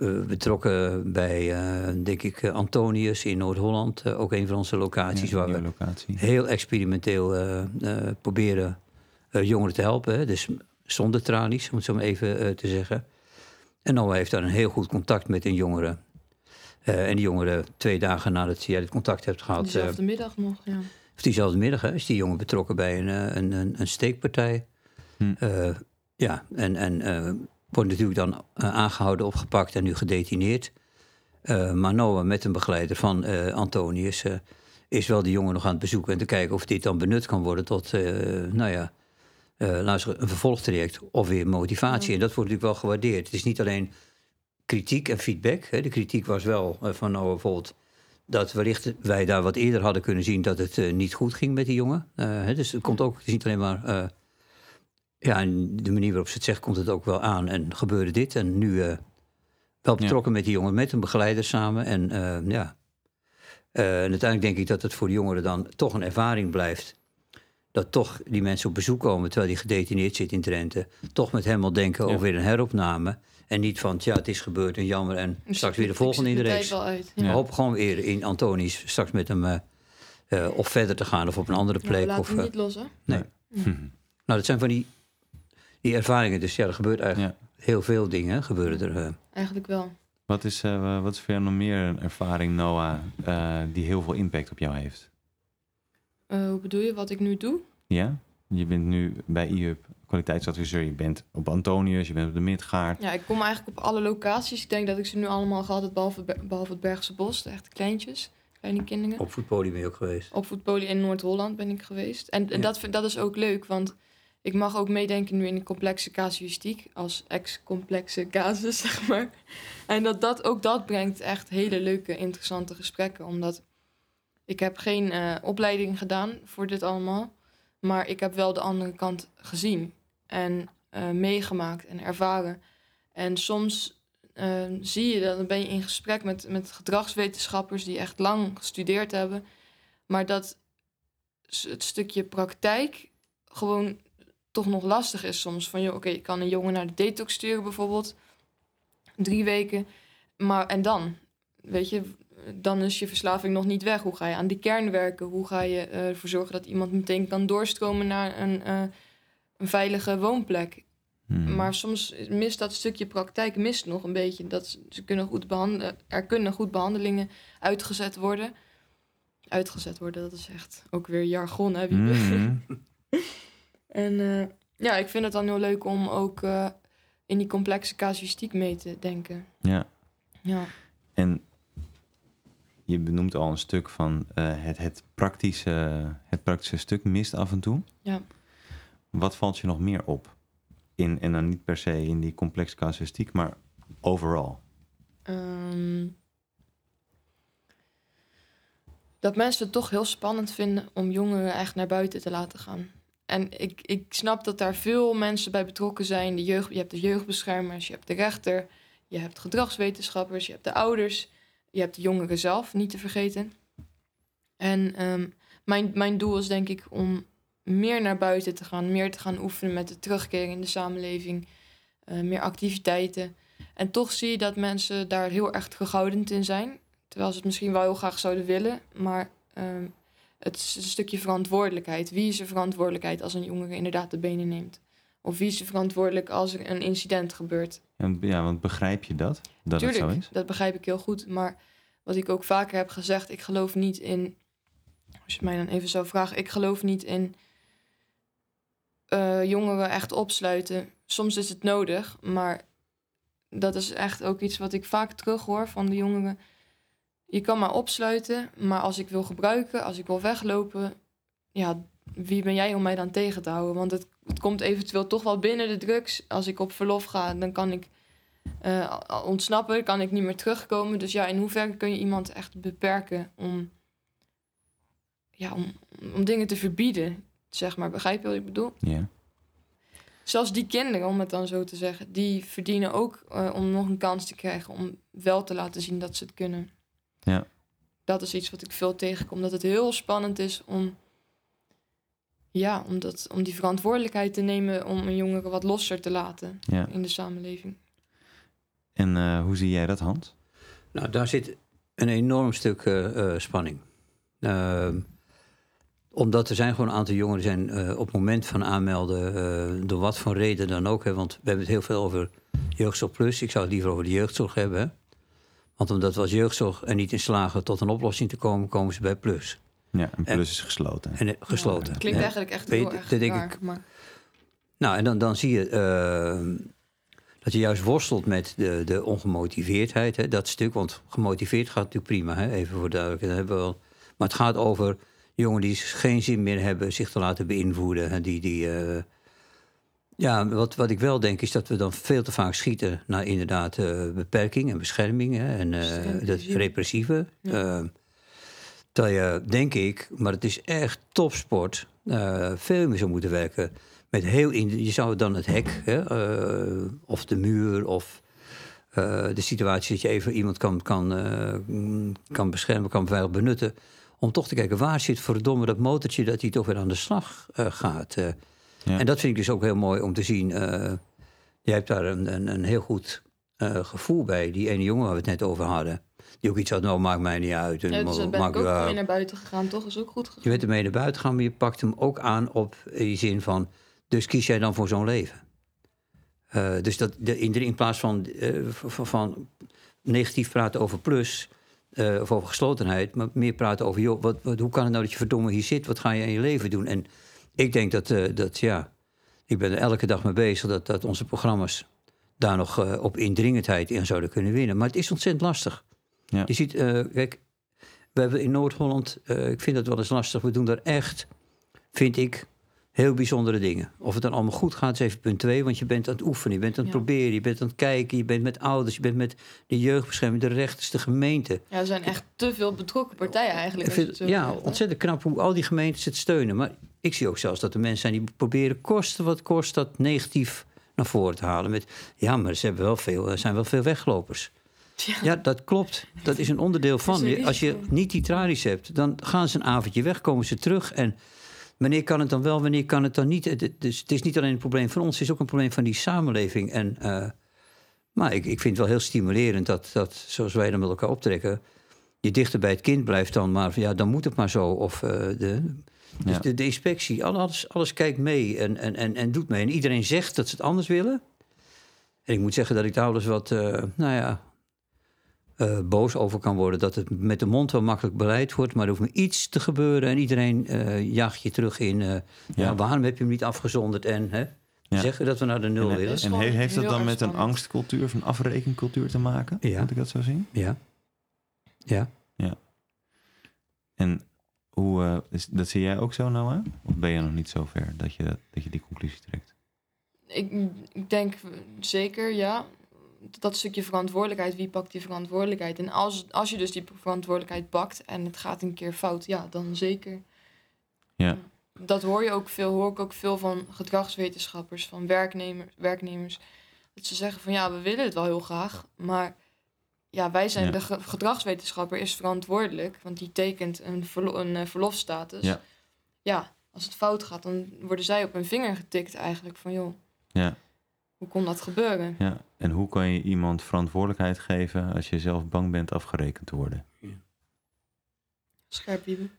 eh, betrokken bij, eh, denk ik, eh, Antonius in Noord-Holland. eh, ook een van onze locaties Ja, waar we locatie. heel experimenteel eh, eh, proberen eh, jongeren te helpen. Hè? Dus zonder tralies, om het zo maar even eh, te zeggen. En Noah heeft daar een heel goed contact met een jongere. Eh, en die jongere, twee dagen nadat jij het contact hebt gehad... eh, Diezelfde middag nog, ja. of diezelfde middag hè, is die jongen betrokken bij een, eh, een, een, een steekpartij. Hm. Eh, ja, en, en eh, wordt natuurlijk dan eh, aangehouden, opgepakt en nu gedetineerd. Eh, maar Noah met een begeleider van eh, Antonius is wel die jongen nog aan het bezoeken... en te kijken of dit dan benut kan worden tot, nou ja, luister, een vervolgtraject of weer motivatie. En dat wordt natuurlijk wel gewaardeerd. Het is niet alleen kritiek en feedback. Hè. De kritiek was wel van Noah bijvoorbeeld dat wellicht wij daar wat eerder hadden kunnen zien dat het niet goed ging met die jongen. Hè, dus het komt ook, het is niet alleen maar. Ja, en de manier waarop ze het zegt, komt het ook wel aan. En gebeurde dit. En nu eh, wel betrokken met die jongen, met een begeleider samen. En eh, ja. Eh, en uiteindelijk denk ik dat het voor de jongeren dan toch een ervaring blijft. Dat toch die mensen op bezoek komen terwijl die gedetineerd zit in Drenthe. Toch met hem al denken Ja. over weer een heropname. En niet van, ja, het is gebeurd en jammer. En straks weer de ik volgende in de reeks. uit. Ja. We hopen gewoon weer in Antonisch straks met hem eh, eh, of verder te gaan of op een andere Nou, we plek. laten of, hem niet los, hè? nee. Nou, dat zijn van die, die ervaringen. Dus ja, er gebeurt eigenlijk heel veel dingen. Gebeuren er. eh. Eigenlijk wel. Wat, is, eh, wat is voor jou nog meer een ervaring, Noah, eh, die heel veel impact op jou heeft? Eh, hoe bedoel je, wat ik nu doe? Ja? Je bent nu bij IUP kwaliteitsadviseur. Je bent op Antonius, je bent op de Midgaard. Ja, ik kom eigenlijk op alle locaties. Ik denk dat ik ze nu allemaal gehad heb, behalve, behalve het Bergse Bos. De echte kleintjes, kleine kinderen. op voetpodium ben je ook geweest. Op voetpolie in Noord-Holland ben ik geweest. En, en Ja. dat, vind- dat is ook leuk, want ik mag ook meedenken nu in de complexe casuïstiek als ex-complexe casus, zeg maar. En dat, dat ook dat brengt echt hele leuke, interessante gesprekken. Omdat ik heb geen uh, opleiding gedaan voor dit allemaal. Maar ik heb wel de andere kant gezien en uh, meegemaakt en ervaren. En soms uh, zie je dat, dan ben je in gesprek met, met gedragswetenschappers die echt lang gestudeerd hebben. Maar dat het stukje praktijk gewoon toch nog lastig is soms. Van, joh, oké, okay, ik kan een jongen naar de detox sturen bijvoorbeeld. Drie weken. Maar en dan? Weet je, dan is je verslaving nog niet weg. Hoe ga je aan die kern werken? Hoe ga je uh, ervoor zorgen dat iemand meteen kan doorstromen naar een, uh, een veilige woonplek? Hmm. Maar soms mist dat stukje praktijk mist nog een beetje. Dat ze kunnen goed behandelen, er kunnen goed behandelingen uitgezet worden. Uitgezet worden, dat is echt ook weer jargon, hè? Hmm. en uh, ja, ik vind het dan heel leuk om ook in die complexe casuïstiek mee te denken. Ja. Ja. En je benoemt al een stuk van uh, het, het, praktische, het praktische stuk mist af en toe. Ja. Wat valt je nog meer op? In, en dan niet per se in die complexe casuïstiek, maar overal. Um, dat mensen het toch heel spannend vinden om jongeren echt naar buiten te laten gaan. En ik, ik snap dat daar veel mensen bij betrokken zijn. De jeugd, je hebt de jeugdbeschermers, je hebt de rechter, je hebt gedragswetenschappers, je hebt de ouders. Je hebt de jongeren zelf niet te vergeten. En um, mijn, mijn doel is denk ik om meer naar buiten te gaan, meer te gaan oefenen met de terugkeer in de samenleving, uh, meer activiteiten. En toch zie je dat mensen daar heel erg terughoudend in zijn, terwijl ze het misschien wel heel graag zouden willen, maar um, het is een stukje verantwoordelijkheid. Wie is er verantwoordelijkheid als een jongere inderdaad de benen neemt? Of wie is er verantwoordelijk als er een incident gebeurt? Ja, want begrijp je dat? Dat Tuurlijk, het zo is? dat begrijp ik heel goed. Maar wat ik ook vaker heb gezegd, ik geloof niet in. Als je mij dan even zou vragen, ik geloof niet in uh, jongeren echt opsluiten. Soms is het nodig, maar dat is echt ook iets wat ik vaak terughoor van de jongeren. Je kan maar opsluiten, maar als ik wil gebruiken, als ik wil weglopen, ja, wie ben jij om mij dan tegen te houden? Want het, het komt eventueel toch wel binnen de drugs. Als ik op verlof ga, dan kan ik uh, ontsnappen, kan ik niet meer terugkomen. Dus ja, in hoeverre kun je iemand echt beperken om, ja, om, om dingen te verbieden? Zeg maar, begrijp je wat ik bedoel? Ja. Zelfs die kinderen, om het dan zo te zeggen, die verdienen ook uh, om nog een kans te krijgen om wel te laten zien dat ze het kunnen. Ja. Dat is iets wat ik veel tegenkom, dat het heel spannend is om ja, om, dat, om die verantwoordelijkheid te nemen om een jongere wat losser te laten ja. in de samenleving. En uh, hoe zie jij dat, Hans? Nou, daar zit een enorm stuk uh, spanning. Ehm, omdat er zijn gewoon een aantal jongeren die zijn op het moment van aanmelden, door wat voor reden dan ook. Hè, want we hebben het heel veel over jeugdzorg plus. Ik zou het liever over de jeugdzorg hebben. Hè. Want omdat we als jeugdzorg er niet in slagen tot een oplossing te komen, komen ze bij plus. Ja, en plus is gesloten. En, gesloten. Ja, klinkt ja. eigenlijk echt heel erg denk raar, ik, maar... Nou, en dan, dan zie je uh, dat je juist worstelt met de, de ongemotiveerdheid. Hè, dat stuk, want gemotiveerd gaat natuurlijk prima, hè, even voor duidelijkheid. Hebben we wel. Maar het gaat over jongen die geen zin meer hebben zich te laten beïnvloeden. Hè, die, die, uh, ja, wat, wat ik wel denk is dat we dan veel te vaak schieten naar inderdaad uh, beperking en bescherming. Hè, en dat repressieve. Ja. Terwijl je, denk ik, maar het is echt topsport, uh, veel meer zou moeten werken. Met heel in, je zou dan het hek, hè, uh, of de muur, of uh, de situatie dat je even iemand kan, kan, kan beschermen, kan veilig benutten. Om toch te kijken, waar zit verdomme dat motortje dat hij toch weer aan de slag gaat. Ja. En dat vind ik dus ook heel mooi om te zien. jij hebt daar een, een, een heel goed gevoel bij, die ene jongen waar we het net over hadden. Die ook iets had, nou maakt mij niet uit. En ja, dus ben ik ook uh, mee naar buiten gegaan, toch? Is ook goed gegaan. Je bent ermee naar buiten gegaan, maar je pakt hem ook aan op die zin van... dus kies jij dan voor zo'n leven? Uh, dus dat de, in, in plaats van, uh, van, van, negatief praten over plus... of over geslotenheid, maar meer praten over... joh, wat, wat, hoe kan het nou dat je verdomme hier zit? Wat ga je in je leven doen? En ik denk dat, dat ja... Ik ben er elke dag mee bezig dat, dat onze programma's daar nog op indringendheid in zouden kunnen winnen. Maar het is ontzettend lastig. Ja. Je ziet, uh, kijk, we hebben in Noord-Holland, uh, ik vind het wel eens lastig, we doen daar echt, vind ik, Heel bijzondere dingen. Of het dan allemaal goed gaat, is even punt twee. Want je bent aan het oefenen, je bent aan het Ja. proberen, je bent aan het kijken, je bent met ouders, je bent met de jeugdbescherming, de rechters, de gemeente. Ja, er zijn echt te veel betrokken partijen eigenlijk. Vind, ja, ontzettend knap hoe al die gemeentes het steunen. Maar ik zie ook zelfs dat er mensen zijn die proberen kosten wat kost dat negatief naar voren te halen. Met ja, maar ze hebben wel veel, er zijn wel veel weglopers. Ja. Ja, dat klopt. Dat is een onderdeel van. Een Als je niet die tralies hebt, dan gaan ze een avondje weg, komen ze terug. En wanneer kan het dan wel, wanneer kan het dan niet? Het- Dus het is niet alleen een probleem van ons, het is ook een probleem van die samenleving. En, eh, maar ik, ik vind het wel heel stimulerend dat, dat, zoals wij dan met elkaar optrekken, je dichter bij het kind blijft dan, maar ja, dan moet het maar zo. Of eh, de, dus Ja. de, de inspectie, al- alles, alles kijkt mee en, en, en, en doet mee. En iedereen zegt dat ze het anders willen. En ik moet zeggen dat ik daar wel eens wat, eh, nou ja, eh, boos over kan worden. Dat het met de mond wel makkelijk beleid wordt, maar er hoeft maar iets te gebeuren. En iedereen eh jaagt je terug in, eh, ja. Ja. waarom heb je hem niet afgezonderd? En hè, Ja. zeggen dat we naar de nul En, willen. en heeft dat dan met een angstcultuur of een afrekencultuur te maken? Ja. Moet ik dat zo zien? Ja. Ja. En hoe, eh, is, dat zie jij ook zo, Noah? Of ben je nog niet zo ver dat je, dat je die conclusie trekt? Ik, ik denk zeker, ja. Dat stukje verantwoordelijkheid, wie pakt die verantwoordelijkheid? En als, als je dus die verantwoordelijkheid pakt en het gaat een keer fout, ja, dan zeker. Ja. Dat hoor je ook veel, hoor ik ook veel van gedragswetenschappers, van werknemers, werknemers. Dat ze zeggen van ja, we willen het wel heel graag, maar ja, wij zijn Ja. de ge- gedragswetenschapper is verantwoordelijk, want die tekent een, verlo- een eh, verlofstatus. Ja. ja, als het fout gaat, dan worden zij op hun vinger getikt eigenlijk van joh, Ja, hoe kon dat gebeuren? ja. En hoe kan je iemand verantwoordelijkheid geven als je zelf bang bent afgerekend te worden? Scherp wieben.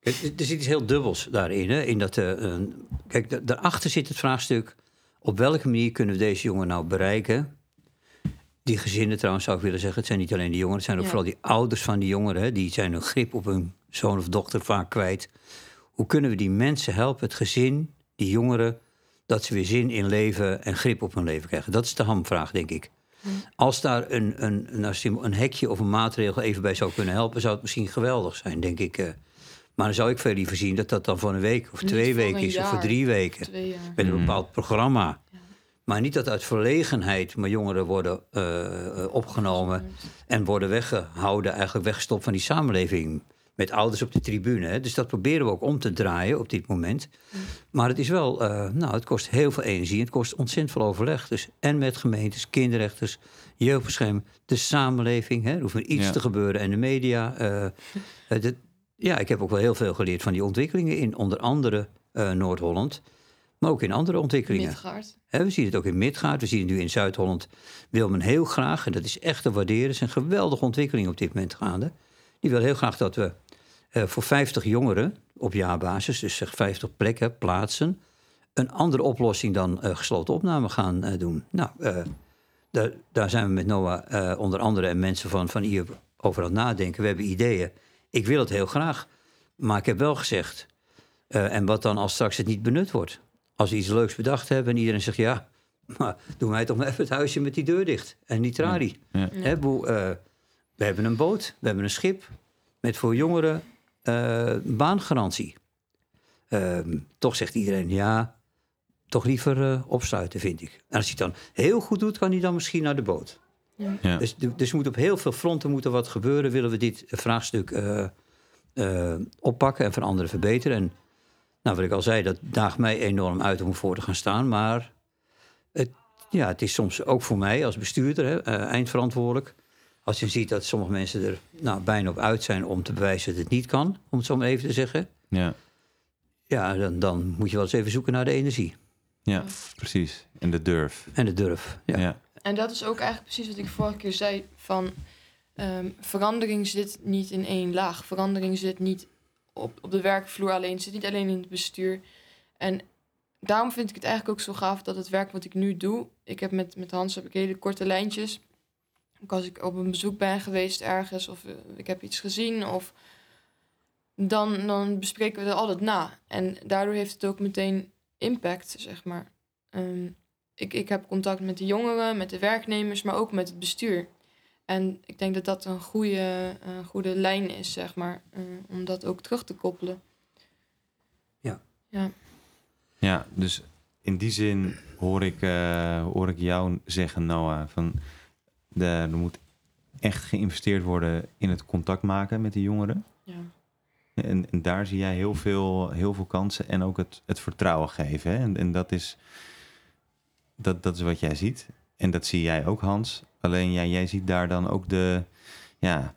Kijk, Er zit iets heel dubbels daarin. Hè? In dat, eh, een- kijk, da- daarachter zit het vraagstuk... op welke manier kunnen we deze jongen nou bereiken? Die gezinnen trouwens zou ik willen zeggen... het zijn niet alleen die jongeren... het zijn ook Ja. vooral die ouders van die jongeren... Hè? die zijn hun grip op hun zoon of dochter vaak kwijt. Hoe kunnen we die mensen helpen, het gezin, die jongeren... dat ze weer zin in leven en grip op hun leven krijgen? Dat is de hamvraag, denk ik. Als daar een, een, een, je een hekje of een maatregel even bij zou kunnen helpen... zou het misschien geweldig zijn, denk ik... eh. Maar dan zou ik veel liever zien dat dat dan voor een week of Niet twee weken is of voor drie weken. Met een Mhm. bepaald programma. Ja. Maar niet dat uit verlegenheid mijn jongeren worden eh, eh, opgenomen en worden weggehouden, eigenlijk weggestopt van die samenleving. Met ouders op de tribune. Hè. Dus dat proberen we ook om te draaien op dit moment. Maar het is wel, eh, nou, het kost heel veel energie. Het kost ontzettend veel overleg. Dus en met gemeentes, kinderrechters, jeugdbescherming, de samenleving. Hè. Er hoeft maar iets Ja. te gebeuren. En de media. de- ja, ik heb ook wel heel veel geleerd van die ontwikkelingen in onder andere eh, Noord-Holland. Maar ook in andere ontwikkelingen. Midgaard. We zien het ook in Midgaard, we zien het nu in Zuid-Holland. Wil men heel graag, en dat is echt te waarderen, is een geweldige ontwikkeling op dit moment gaande. Die wil heel graag dat we eh, voor 50 jongeren op jaarbasis, dus zeg 50 plekken, plaatsen, een andere oplossing dan eh, gesloten opname gaan eh, doen. Nou, daar, daar zijn we met Noah onder andere en mensen van, van hier over aan het nadenken. We hebben ideeën. Ik wil het heel graag, maar ik heb wel gezegd, en wat dan als straks het niet benut wordt? Als we iets leuks bedacht hebben en iedereen zegt ja, maar doe mij toch maar even het huisje met die deur dicht en die tralie. Ja. Hè, boe, eh, we hebben een boot, we hebben een schip met voor jongeren eh, baangarantie. Ehm, toch zegt iedereen ja, toch liever eh, opsluiten, vind ik. En als hij het dan heel goed doet, kan hij dan misschien naar de boot. Ja. Dus, dus er moet op heel veel fronten moet er wat gebeuren. Willen we dit vraagstuk eh, eh, oppakken en veranderen, verbeteren. En nou, wat ik al zei, dat daagt mij enorm uit om voor te gaan staan. Maar het, ja, het is soms ook voor mij als bestuurder, hè, eh, eindverantwoordelijk. Als je ziet dat sommige mensen er nou, bijna op uit zijn om te bewijzen dat het niet kan, om het zo maar even te zeggen. Ja. Ja, dan, dan moet je wel eens even zoeken naar de energie ja, precies. En de durf. en de durf. Ja. Ja. En dat is ook eigenlijk precies wat ik vorige keer zei. Van ehm, verandering zit niet in één laag. Verandering zit niet op, op de werkvloer alleen. Zit niet alleen in het bestuur. En daarom vind ik het eigenlijk ook zo gaaf dat het werk wat ik nu doe. Ik heb met, met Hans heb ik hele korte lijntjes. Ook als ik op een bezoek ben geweest ergens of eh, ik heb iets gezien of dan, dan bespreken we er altijd na. En daardoor heeft het ook meteen impact, zeg maar. Ehm, ik, ik heb contact met de jongeren, met de werknemers, maar ook met het bestuur. En ik denk dat dat een goede, een goede lijn is, zeg maar, eh, om dat ook terug te koppelen. Ja. Ja. Ja, dus in die zin hoor ik, eh, hoor ik jou zeggen, Noah, van de, er moet echt geïnvesteerd worden in het contact maken met de jongeren. Ja. En, en daar zie jij heel veel, heel veel kansen en ook het, het vertrouwen geven. Hè? En, en dat, is, dat, dat is wat jij ziet. En dat zie jij ook, Hans. Alleen ja, jij ziet daar dan ook de, ja,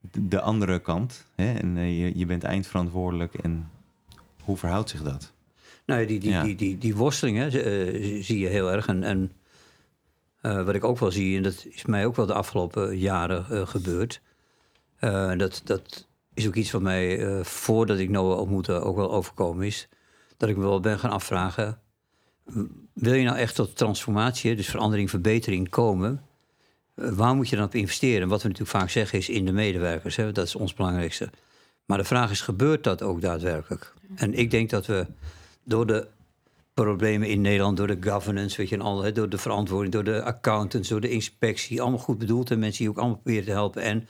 de, de andere kant. Hè? En eh, je, je bent eindverantwoordelijk. En hoe verhoudt zich dat? Nou, ja, die, die, Ja. die, die, die worstelingen eh, zie je heel erg. En, en eh, wat ik ook wel zie, en dat is mij ook wel de afgelopen jaren gebeurd. dat, dat is ook iets wat mij, voordat ik Noah ontmoette, ook wel overkomen is. Dat ik me wel ben gaan afvragen. Wil je nou echt tot transformatie, dus verandering, verbetering komen? Eh, waar moet je dan op investeren? En wat we natuurlijk vaak zeggen is in de medewerkers. Hè? Dat is ons belangrijkste. Maar de vraag is, gebeurt dat ook daadwerkelijk? En ik denk dat we door de problemen in Nederland, door de governance, weet je, en al, hè, door de verantwoording, door de accountants, door de inspectie, allemaal goed bedoeld en mensen die ook allemaal proberen te helpen. En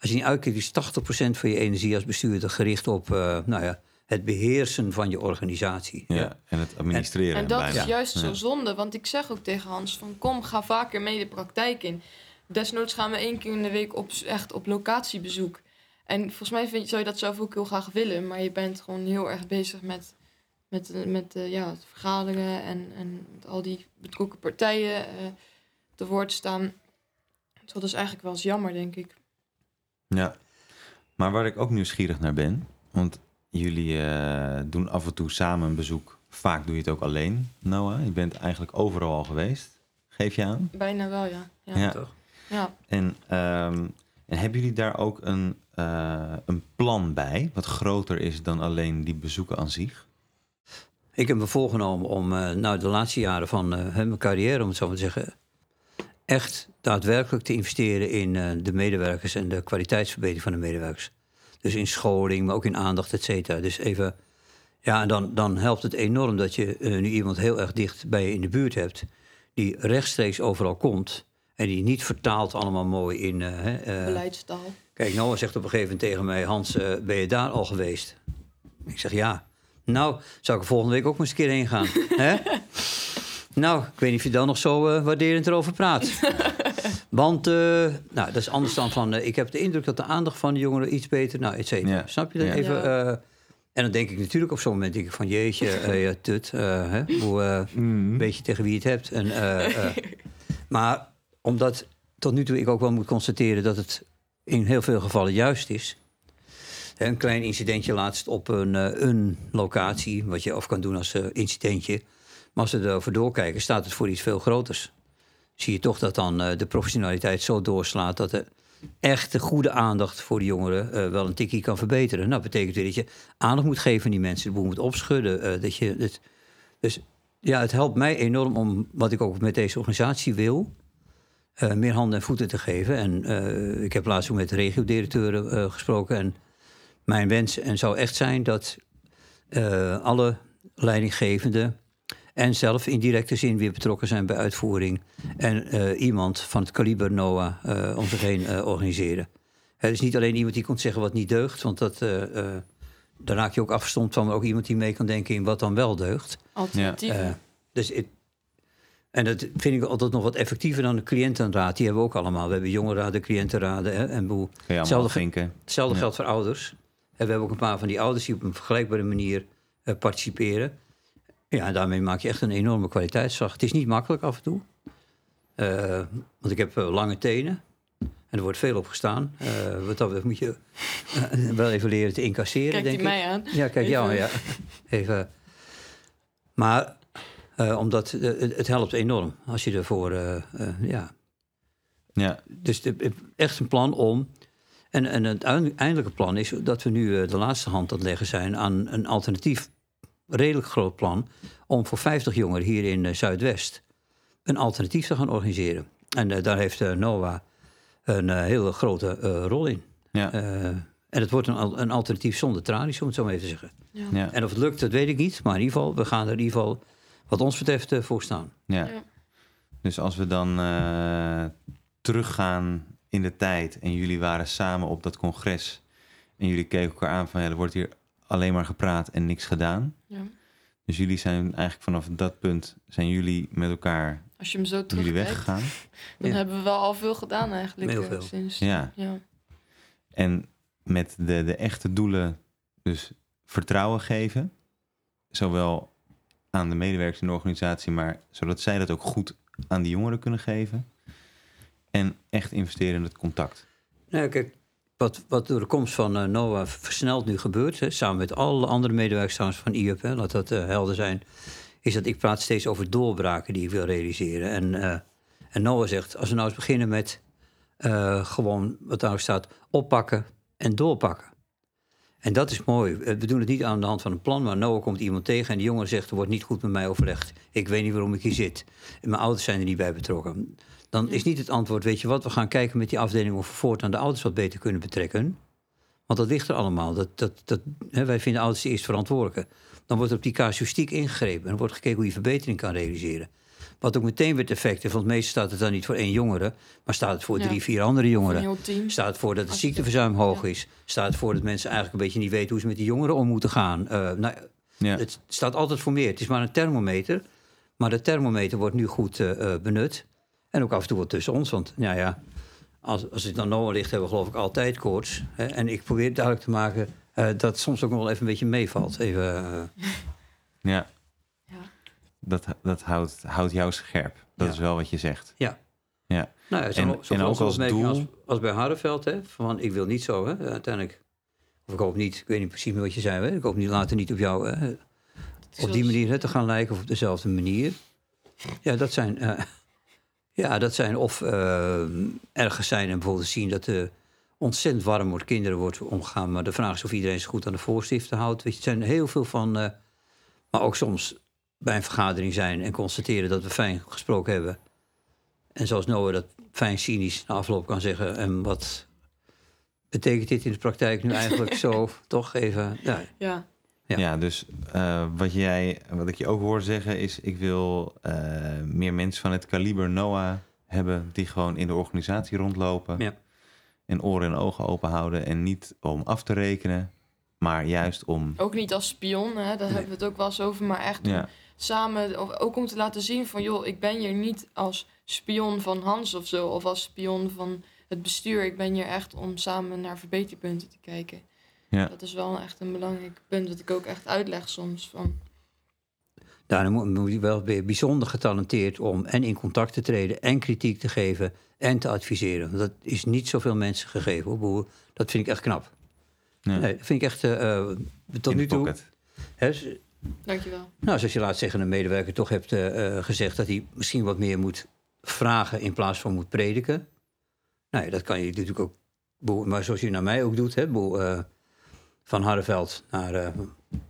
als je niet uitkijkt, is 80% van je energie als bestuurder gericht op eh, nou ja, het beheersen van je organisatie. Ja, en het administreren. En dat bijna. is juist zo Ja. zonde, want ik zeg ook tegen Hans van kom, ga vaker mee de praktijk in. Desnoods gaan we één keer in de week op, echt op locatiebezoek. En volgens mij vind, zou je dat zelf ook heel graag willen, maar je bent gewoon heel erg bezig met, met, eh, met eh, ja, het vergaderen en, en met al die betrokken partijen eh, te woord staan. Dus dat is eigenlijk wel eens jammer, denk ik. Ja, maar waar ik ook nieuwsgierig naar ben, want jullie eh, doen af en toe samen een bezoek. Vaak doe je het ook alleen, Noah. Je bent eigenlijk overal al geweest, geef je aan. Bijna wel, ja. Ja. Ja. Toch? Ja. En, ehm, en hebben jullie daar ook een, eh, een plan bij, wat groter is dan alleen die bezoeken aan zich? Ik heb me voorgenomen om eh, nou, de laatste jaren van eh, mijn carrière, om het zo maar te zeggen, echt daadwerkelijk te investeren in eh, de medewerkers en de kwaliteitsverbetering van de medewerkers. Dus in scholing, maar ook in aandacht, et cetera. Dus even, ja, en dan, dan helpt het enorm dat je nu iemand heel erg dicht bij je in de buurt hebt, die rechtstreeks overal komt en die niet vertaalt allemaal mooi in. hè, Beleidstaal. Kijk, Noah zegt op een gegeven moment tegen mij: Hans, eh, ben je daar al geweest? Ik zeg ja. Nou, zou ik er volgende week ook maar eens een keer heen gaan. Hè? Nou, ik weet niet of je dan nog zo waarderend erover praat. Want, eh, nou, dat is anders dan van... eh, ik heb de indruk dat de aandacht van de jongeren iets beter... Nou, et cetera. Ja. Snap je dat Ja. even? Ja. eh, en dan denk ik natuurlijk op zo'n moment... Denk ik van, jeetje, eh, ja, tut. eh, hè? Hoe, eh, een beetje tegen wie je het hebt. En, eh, eh, maar omdat tot nu toe ik ook wel moet constateren... dat het in heel veel gevallen juist is... Een klein incidentje laatst op een, eh, een locatie, wat je of kan doen als eh, incidentje. Maar als we erover doorkijken, staat het voor iets veel groters. Zie je toch dat dan eh, de professionaliteit zo doorslaat dat de echte goede aandacht voor de jongeren wel een tikkie kan verbeteren. Nou, dat betekent weer dat je aandacht moet geven aan die mensen, de boel moet opschudden. dat je het, dus ja, het helpt mij enorm om wat ik ook met deze organisatie wil. Eh, meer handen en voeten te geven. En eh, ik heb laatst ook met de regiodirecteuren eh, gesproken. En mijn wens en zou echt zijn dat alle leidinggevenden en zelf in directe zin weer betrokken zijn bij uitvoering. En iemand van het kaliber NOAA eh, om zich heen organiseren. Het is niet alleen iemand die komt zeggen wat niet deugt, want dat, daar raak je ook afgestompt van. Maar ook iemand die mee kan denken in wat dan wel deugt. Alternatieven. Eh, dus het, en dat vind ik altijd nog wat effectiever dan de cliëntenraad. Die hebben we ook allemaal. We hebben jongerenraden, cliëntenraden hè, en boel. Hetzelfde. Hetzelfde Ja. geldt voor ouders. En we hebben ook een paar van die ouders die op een vergelijkbare manier eh, participeren. Ja, en daarmee maak je echt een enorme kwaliteitsslag. Het is niet makkelijk af en toe. Eh, want ik heb eh, lange tenen. En er wordt veel op gestaan. Eh, wat dat moet je wel even leren te incasseren, Kijk denk die ik. mij aan. Ja, kijk jou, Even. ja. Even. Maar eh, omdat eh, het, het helpt enorm als je ervoor, eh, eh, ja. Ja, Dus de- echt een plan om. En, en het uiteindelijke plan is dat we nu de laatste hand aan het leggen zijn aan een alternatief, redelijk groot plan. om voor 50 jongeren hier in Zuidwest een alternatief te gaan organiseren. En daar heeft eh, NOAA een eh, hele grote eh, rol in. ja, Eh, en het wordt een alternatief zonder tralies, om het zo maar even te zeggen. Ja. ja, En of het lukt, dat weet ik niet. Maar in ieder geval, we gaan er in ieder geval, wat ons betreft, eh, voor staan. ja. Ja. Dus als we dan eh, teruggaan in de tijd en jullie waren samen op dat congres en jullie keken elkaar aan van ja, er wordt hier alleen maar gepraat en niks gedaan. Ja. Dus jullie zijn eigenlijk vanaf dat punt, zijn jullie met elkaar Als je hem zo jullie terugkijkt, weggegaan. dan Ja. hebben we wel al veel gedaan eigenlijk. Heel eh, veel. Sinds, Ja. ja. En met de, de echte doelen, dus vertrouwen geven, zowel aan de medewerkers in de organisatie, maar zodat zij dat ook goed aan die jongeren kunnen geven. En echt investeren in het contact. Nou, kijk, wat, wat door de komst van eh, NOAA versneld nu gebeurt, hè, samen met alle andere medewerkers van IUP, hè, laat dat eh, helder zijn, is dat ik praat steeds over doorbraken die ik wil realiseren. En, eh, en zegt, als we nou eens beginnen met gewoon, wat daar staat, oppakken en doorpakken. En dat is mooi. Eh, We doen het niet aan de hand van een plan, maar Noah komt iemand tegen en die jongen zegt: Er wordt niet goed met mij overlegd. Ik weet niet waarom ik hier zit. En mijn ouders zijn er niet bij betrokken. Dan is niet het antwoord: Weet je wat, we gaan kijken met die afdeling of we voortaan de ouders wat beter kunnen betrekken. Want dat ligt er allemaal. Dat, dat, dat, hè, wij vinden ouders de eerst verantwoordelijke. Dan wordt op die casuïstiek ingegrepen en wordt gekeken hoe je verbetering kan realiseren. Wat ook meteen weer het effect heeft, want meestal staat het dan niet voor één jongere, maar staat het voor Ja. drie, vier andere jongeren. Staat het voor dat het ziekteverzuim hoog ja. is? Staat het voor dat mensen eigenlijk een beetje niet weten hoe ze met die jongeren om moeten gaan? Eh, nou, Ja, Het staat altijd voor meer. Het is maar een thermometer. Maar de thermometer wordt nu goed eh, eh, benut. En ook af en toe wat tussen ons. Want ja, ja, als, als het dan Noah ligt, hebben we geloof ik altijd koorts. Hè? En ik probeer duidelijk te maken eh, dat het soms ook nog wel even een beetje meevalt. Even. Ja. Dat, dat houdt, houdt jou scherp. Dat Ja. is wel wat je zegt. ja. Ja. Nou, ja, En- zo, zo en ook als doel- Als, als bij Harreveld, hè, van ik wil niet zo, hè, uiteindelijk. Of ik hoop niet, ik weet niet precies meer wat je zei, hè, ik hoop niet later niet op jou hè, op die manier hè, te gaan lijken of op dezelfde manier. Ja, dat zijn, eh, ja, dat zijn of eh, ergens zijn en bijvoorbeeld zien dat er ontzettend warm wordt, kinderen wordt omgegaan. Maar de vraag is of iedereen zich goed aan de voorschriften houdt. Weet je, het zijn heel veel van, eh, maar ook soms bij een vergadering zijn en constateren dat we fijn gesproken hebben. En zoals Noah dat fijn cynisch na afloop kan zeggen. En wat betekent dit in de praktijk nu eigenlijk zo? Toch even, ja, Ja, Ja. Ja, dus eh, wat, jij, wat ik je ook hoor zeggen is... ik wil eh, meer mensen van het kaliber Noah hebben... die gewoon in de organisatie rondlopen... Ja. en oren en ogen open houden... en niet om af te rekenen, maar juist om... ook niet als spion, hè, daar hebben we het ook wel eens over. Maar echt om samen, of ook om te laten zien van... joh, ik ben hier niet als spion van Hans of zo... of als spion van het bestuur. Ik ben hier echt om samen naar verbeterpunten te kijken. Ja. Dat is wel echt een belangrijk punt... dat ik ook echt uitleg soms van... Daarom moet, je wel weer bijzonder getalenteerd om en in contact te treden en kritiek te geven en te adviseren. Want Dat is niet zoveel mensen gegeven. Hoor. Dat vind ik echt knap. ja. Nee, dat vind ik echt eh, eh, tot in nu toe. Hè, Dankjewel. nou, zoals je laat zeggen, een medewerker toch hebt eh, eh, gezegd dat hij misschien wat meer moet vragen in plaats van moet prediken. Nou ja, dat kan je natuurlijk ook. Maar zoals je naar mij ook doet, hè, eh, van Harreveld naar,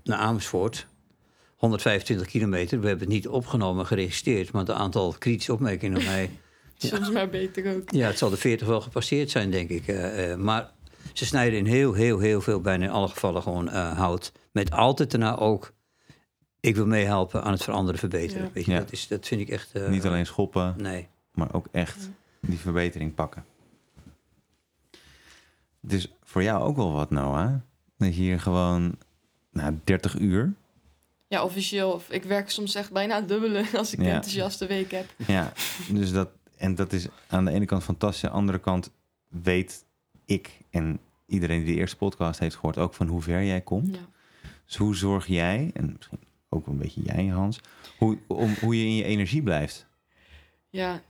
naar Amersfoort. 125 kilometer. We hebben het niet opgenomen, geregistreerd, maar het aantal kritische opmerkingen naar mij. Soms maar beter ook. Ja, het zal de 40 wel gepasseerd zijn, denk ik. maar ze snijden in heel, heel, heel veel, bijna in alle gevallen gewoon hout. Met altijd daarna ook. Ik wil meehelpen aan het veranderen, verbeteren. Ja. Weet je, Ja. dat, is, dat vind ik echt. eh, Niet alleen schoppen, Nee. maar ook echt die verbetering pakken. Dus voor jou ook wel wat, Noah. Dat je hier gewoon nou, 30 uur. Ja, officieel. Of ik werk soms echt bijna het dubbele als ik een enthousiaste week heb. Ja, dus dat, en dat is aan de ene kant fantastisch. Aan de andere kant weet ik en iedereen die de eerste podcast heeft gehoord ook van hoe ver jij komt. Ja. Dus hoe zorg jij, en misschien ook een beetje jij, Hans, hoe, om, hoe je in je energie blijft? Ja,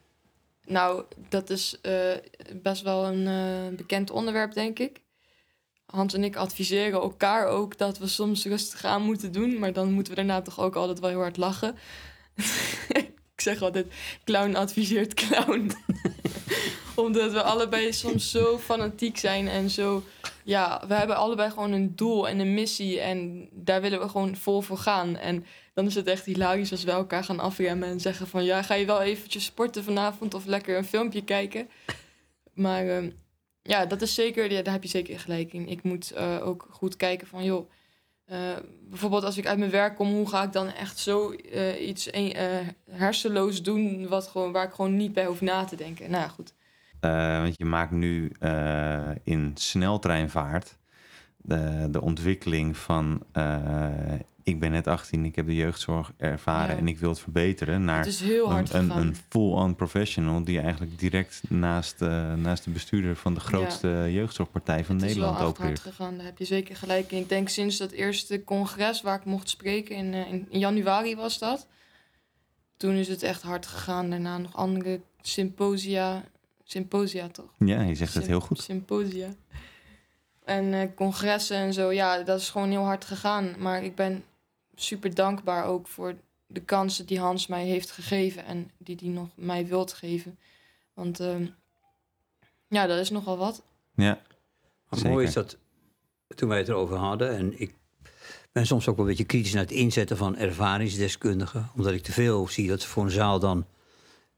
nou, dat is eh, best wel een eh, bekend onderwerp, denk ik. Hans en ik adviseren elkaar ook dat we soms rustig aan moeten doen, maar dan moeten we daarna toch ook altijd wel heel hard lachen. ik zeg altijd, clown adviseert clown. Omdat we allebei soms zo fanatiek zijn en zo... Ja, we hebben allebei gewoon een doel en een missie en daar willen we gewoon vol voor gaan. En dan is het echt hilarisch als we elkaar gaan afremmen en zeggen van... ja, ga je wel eventjes sporten vanavond of lekker een filmpje kijken? Maar ehm, ja, dat is zeker, ja, daar heb je zeker gelijk in. Ik moet eh, ook goed kijken van, joh... eh, bijvoorbeeld als ik uit mijn werk kom, hoe ga ik dan echt zo eh, iets eh, hersenloos doen... Wat gewoon, waar ik gewoon niet bij hoef na te denken? Nou ja, goed. Want je maakt nu in sneltreinvaart de, de ontwikkeling van ik ben net 18, ik heb de jeugdzorg ervaren Ja. en ik wil het verbeteren naar Het is heel hard een, een, full-on professional die eigenlijk direct naast, eh, naast de bestuurder van de grootste jeugdzorgpartij van het is Nederland wel echt hard opereert. gegaan, daar heb je zeker gelijk in. Ik denk sinds dat eerste congres waar ik mocht spreken, in, eh, in, januari was dat. Toen is het echt hard gegaan. Daarna nog andere symposia. Symposia toch? Ja, je zegt het heel goed. Symposia. En eh, congressen en zo, ja, dat is gewoon heel hard gegaan. Maar ik ben super dankbaar ook voor de kansen die Hans mij heeft gegeven en die hij nog mij wilt geven. Want ehm, ja, dat is nogal wat. Ja, Wat Zeker. mooi is dat toen wij het erover hadden, en ik ben soms ook wel een beetje kritisch naar het inzetten van ervaringsdeskundigen, omdat ik te veel zie dat ze voor een zaal dan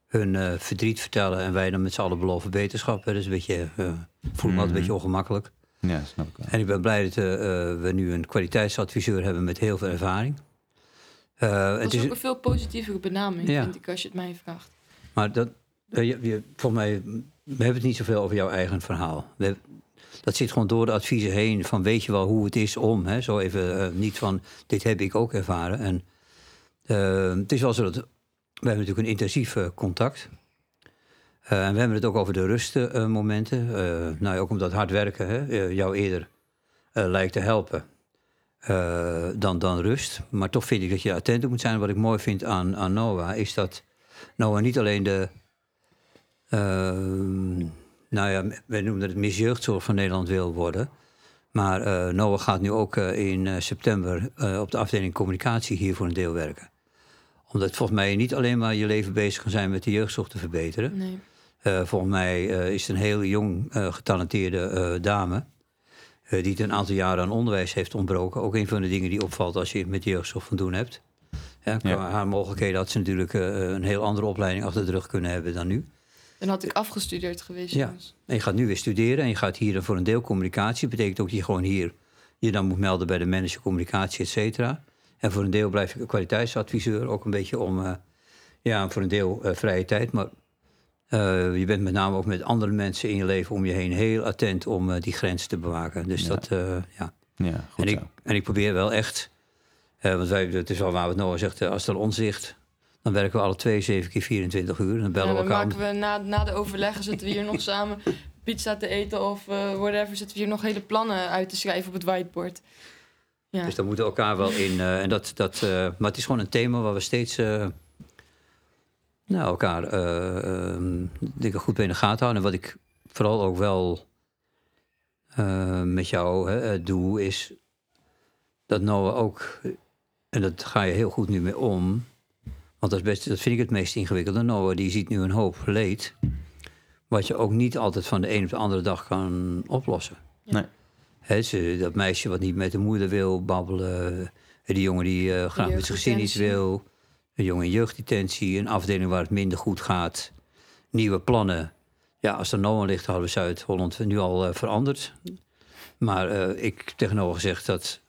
hun eh, verdriet vertellen en wij dan met z'n allen beloven beterschap. hè. Dat is een beetje, eh voel me altijd een Mhm. beetje ongemakkelijk. Ja, snap ik wel. En ik ben blij dat eh, eh, we nu een kwaliteitsadviseur hebben met heel veel ervaring. Eh, Dat het is ook een veel positievere benaming, Ja. vind ik, als je het mij vraagt. Maar dat, je, je, volgens mij, we hebben het niet zoveel over jouw eigen verhaal. We, dat zit gewoon door de adviezen heen van weet je wel hoe het is om. Hè? Zo even niet van dit heb ik ook ervaren. En het is wel zo dat we hebben natuurlijk een intensief contact. Eh, we hebben het ook over de rustmomenten. Eh nou, ja, ook omdat hard werken hè, eh, jou eerder eh, lijkt te helpen eh, dan, dan rust. Maar toch vind ik dat je attent moet zijn. Wat ik mooi vind aan, aan Noah is dat Noah niet alleen de. nou ja, wij noemen het misjeugdzorg van Nederland wil worden. Maar eh, Noah gaat nu ook eh, in eh, september eh, op de afdeling communicatie hier voor een deel werken. Omdat volgens mij niet alleen maar je leven bezig kan zijn met de jeugdzorg te verbeteren. Nee. Eh, volgens mij eh, is het een heel jong eh, getalenteerde eh, dame. eh, die het een aantal jaren aan onderwijs heeft ontbroken. Ook een van de dingen die opvalt als je met jeugdzorg van doen hebt. Ja, haar mogelijkheden had ze natuurlijk eh, een heel andere opleiding achter de rug kunnen hebben dan nu. Dan had ik afgestudeerd geweest. Ja. En je gaat nu weer studeren en je gaat hier dan voor een deel communicatie. betekent ook dat je gewoon hier je dan moet melden bij de manager communicatie, et cetera. En voor een deel blijf ik een kwaliteitsadviseur. Ook een beetje om, eh, ja, voor een deel eh, vrije tijd. Maar eh, je bent met name ook met andere mensen in je leven om je heen heel attent om eh, die grens te bewaken. Dus Ja. dat, eh, ja. Ja, goed En ik, zo. en ik probeer wel echt, eh, want wij, het is wel waar wat Noah zegt, als ons ligt, dan werken we alle twee, zeven keer 24 uur. Dan bellen En we dan elkaar. om- maken we na, na de overleggen zitten we hier nog samen pizza te eten of eh whatever. Zitten we hier nog hele plannen uit te schrijven op het whiteboard. Ja. Dus daar moeten we elkaar wel in. eh, en dat, dat, eh, maar het is gewoon een thema waar we steeds eh, nou, elkaar ik goed bij de gaten houden. En wat ik vooral ook wel eh, met jou hè, eh, doe, is dat Noah ook, en dat ga je heel goed nu mee om, want dat, is best, dat vind ik het meest ingewikkelde. Noah die ziet nu een hoop leed, wat je ook niet altijd van de een op de andere dag kan oplossen. Nee. Hè, ze, dat meisje wat niet met de moeder wil babbelen. Die jongen die graag met zijn gezin iets wil. Een jongen in jeugddetentie. Een afdeling waar het minder goed gaat. Nieuwe plannen. Ja, als er Noah ligt, hadden we Zuid-Holland nu al eh, veranderd. Maar eh, ik tegen Noah gezegd dat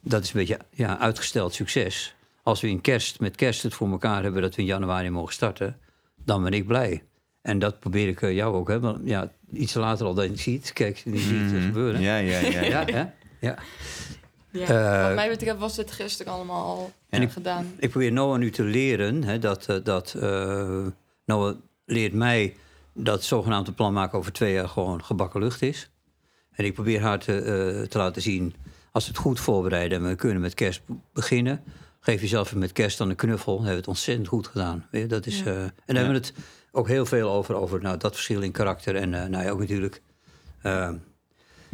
dat is een beetje ja, uitgesteld succes. Als we in kerst, met kerst het voor elkaar hebben dat we in januari mogen starten, dan ben ik blij. En dat probeer ik eh, jou ook. Hè? Want, ja, iets later al dat je het ziet. Kijk, die zie het Mhm. gebeuren. Ja, ja, ja. ja. Ja, ja. Ja. Eh, Wat mij betreft was dit gisteren allemaal al En ik- gedaan. Ik probeer Noah nu te leren hè, dat, eh, dat eh, Noah leert mij dat zogenaamde plan maken over twee jaar gewoon gebakken lucht is. En ik probeer haar te, eh, te laten zien, als we het goed voorbereiden en we kunnen met kerst beginnen, geef jezelf met kerst dan een knuffel. Dan hebben we het ontzettend goed gedaan. Weet je, dat is, Ja. eh, en daar hebben we het ook heel veel over, over nou, dat verschil in karakter. En nou ja, ook natuurlijk.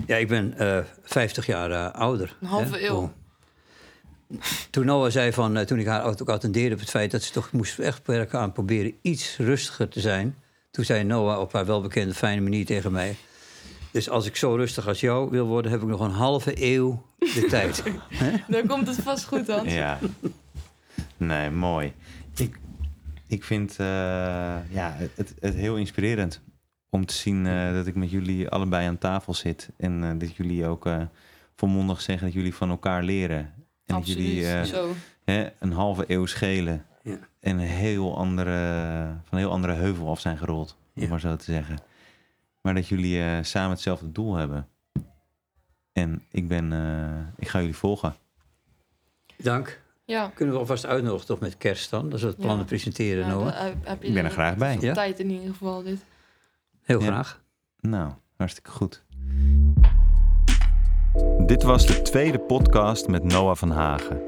Ja, ik ben eh 50 jaar eh, ouder. Een halve hè. eeuw. Oh. Toen Noah zei van, eh, toen ik haar ook attendeerde op het feit dat ze toch moest echt werken aan proberen iets rustiger te zijn. Toen zei Noah op haar welbekende fijne manier tegen mij. Dus als ik zo rustig als jou wil worden, heb ik nog een halve eeuw de tijd. Dan komt het vast goed, Hans. Ja. Nee, mooi. Ik, ik vind eh, ja, het, het heel inspirerend om te zien eh, dat ik met jullie allebei aan tafel zit. En eh, dat jullie ook eh, volmondig zeggen dat jullie van elkaar leren. En Absoluut. dat jullie eh, Zo. hè, een halve eeuw schelen. Ja. En een heel andere, van een heel andere heuvel af zijn gerold, om Ja. maar zo te zeggen. Maar dat jullie eh, samen hetzelfde doel hebben. En ik ben, eh, ik ga jullie volgen. Dank. Ja. Kunnen we alvast uitnodigen toch met kerst dan? Dat we het plannen Ja. presenteren, Ja, Noah. dan heb- heb je Ik ben er graag bij. Ja? Tijd in ieder geval dit. Heel Ja. graag. Nou, hartstikke goed. Dit was de tweede podcast met Noah van Hagen.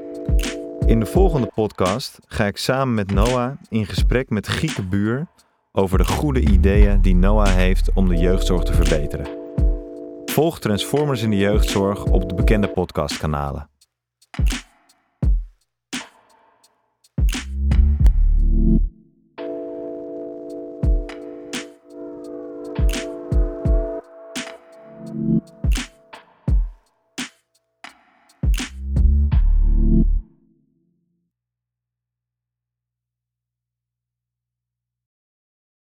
In de volgende podcast ga ik samen met Noah in gesprek met Gieke Buur over de goede ideeën die Noah heeft om de jeugdzorg te verbeteren. Volg Transformers in de jeugdzorg op de bekende podcastkanalen.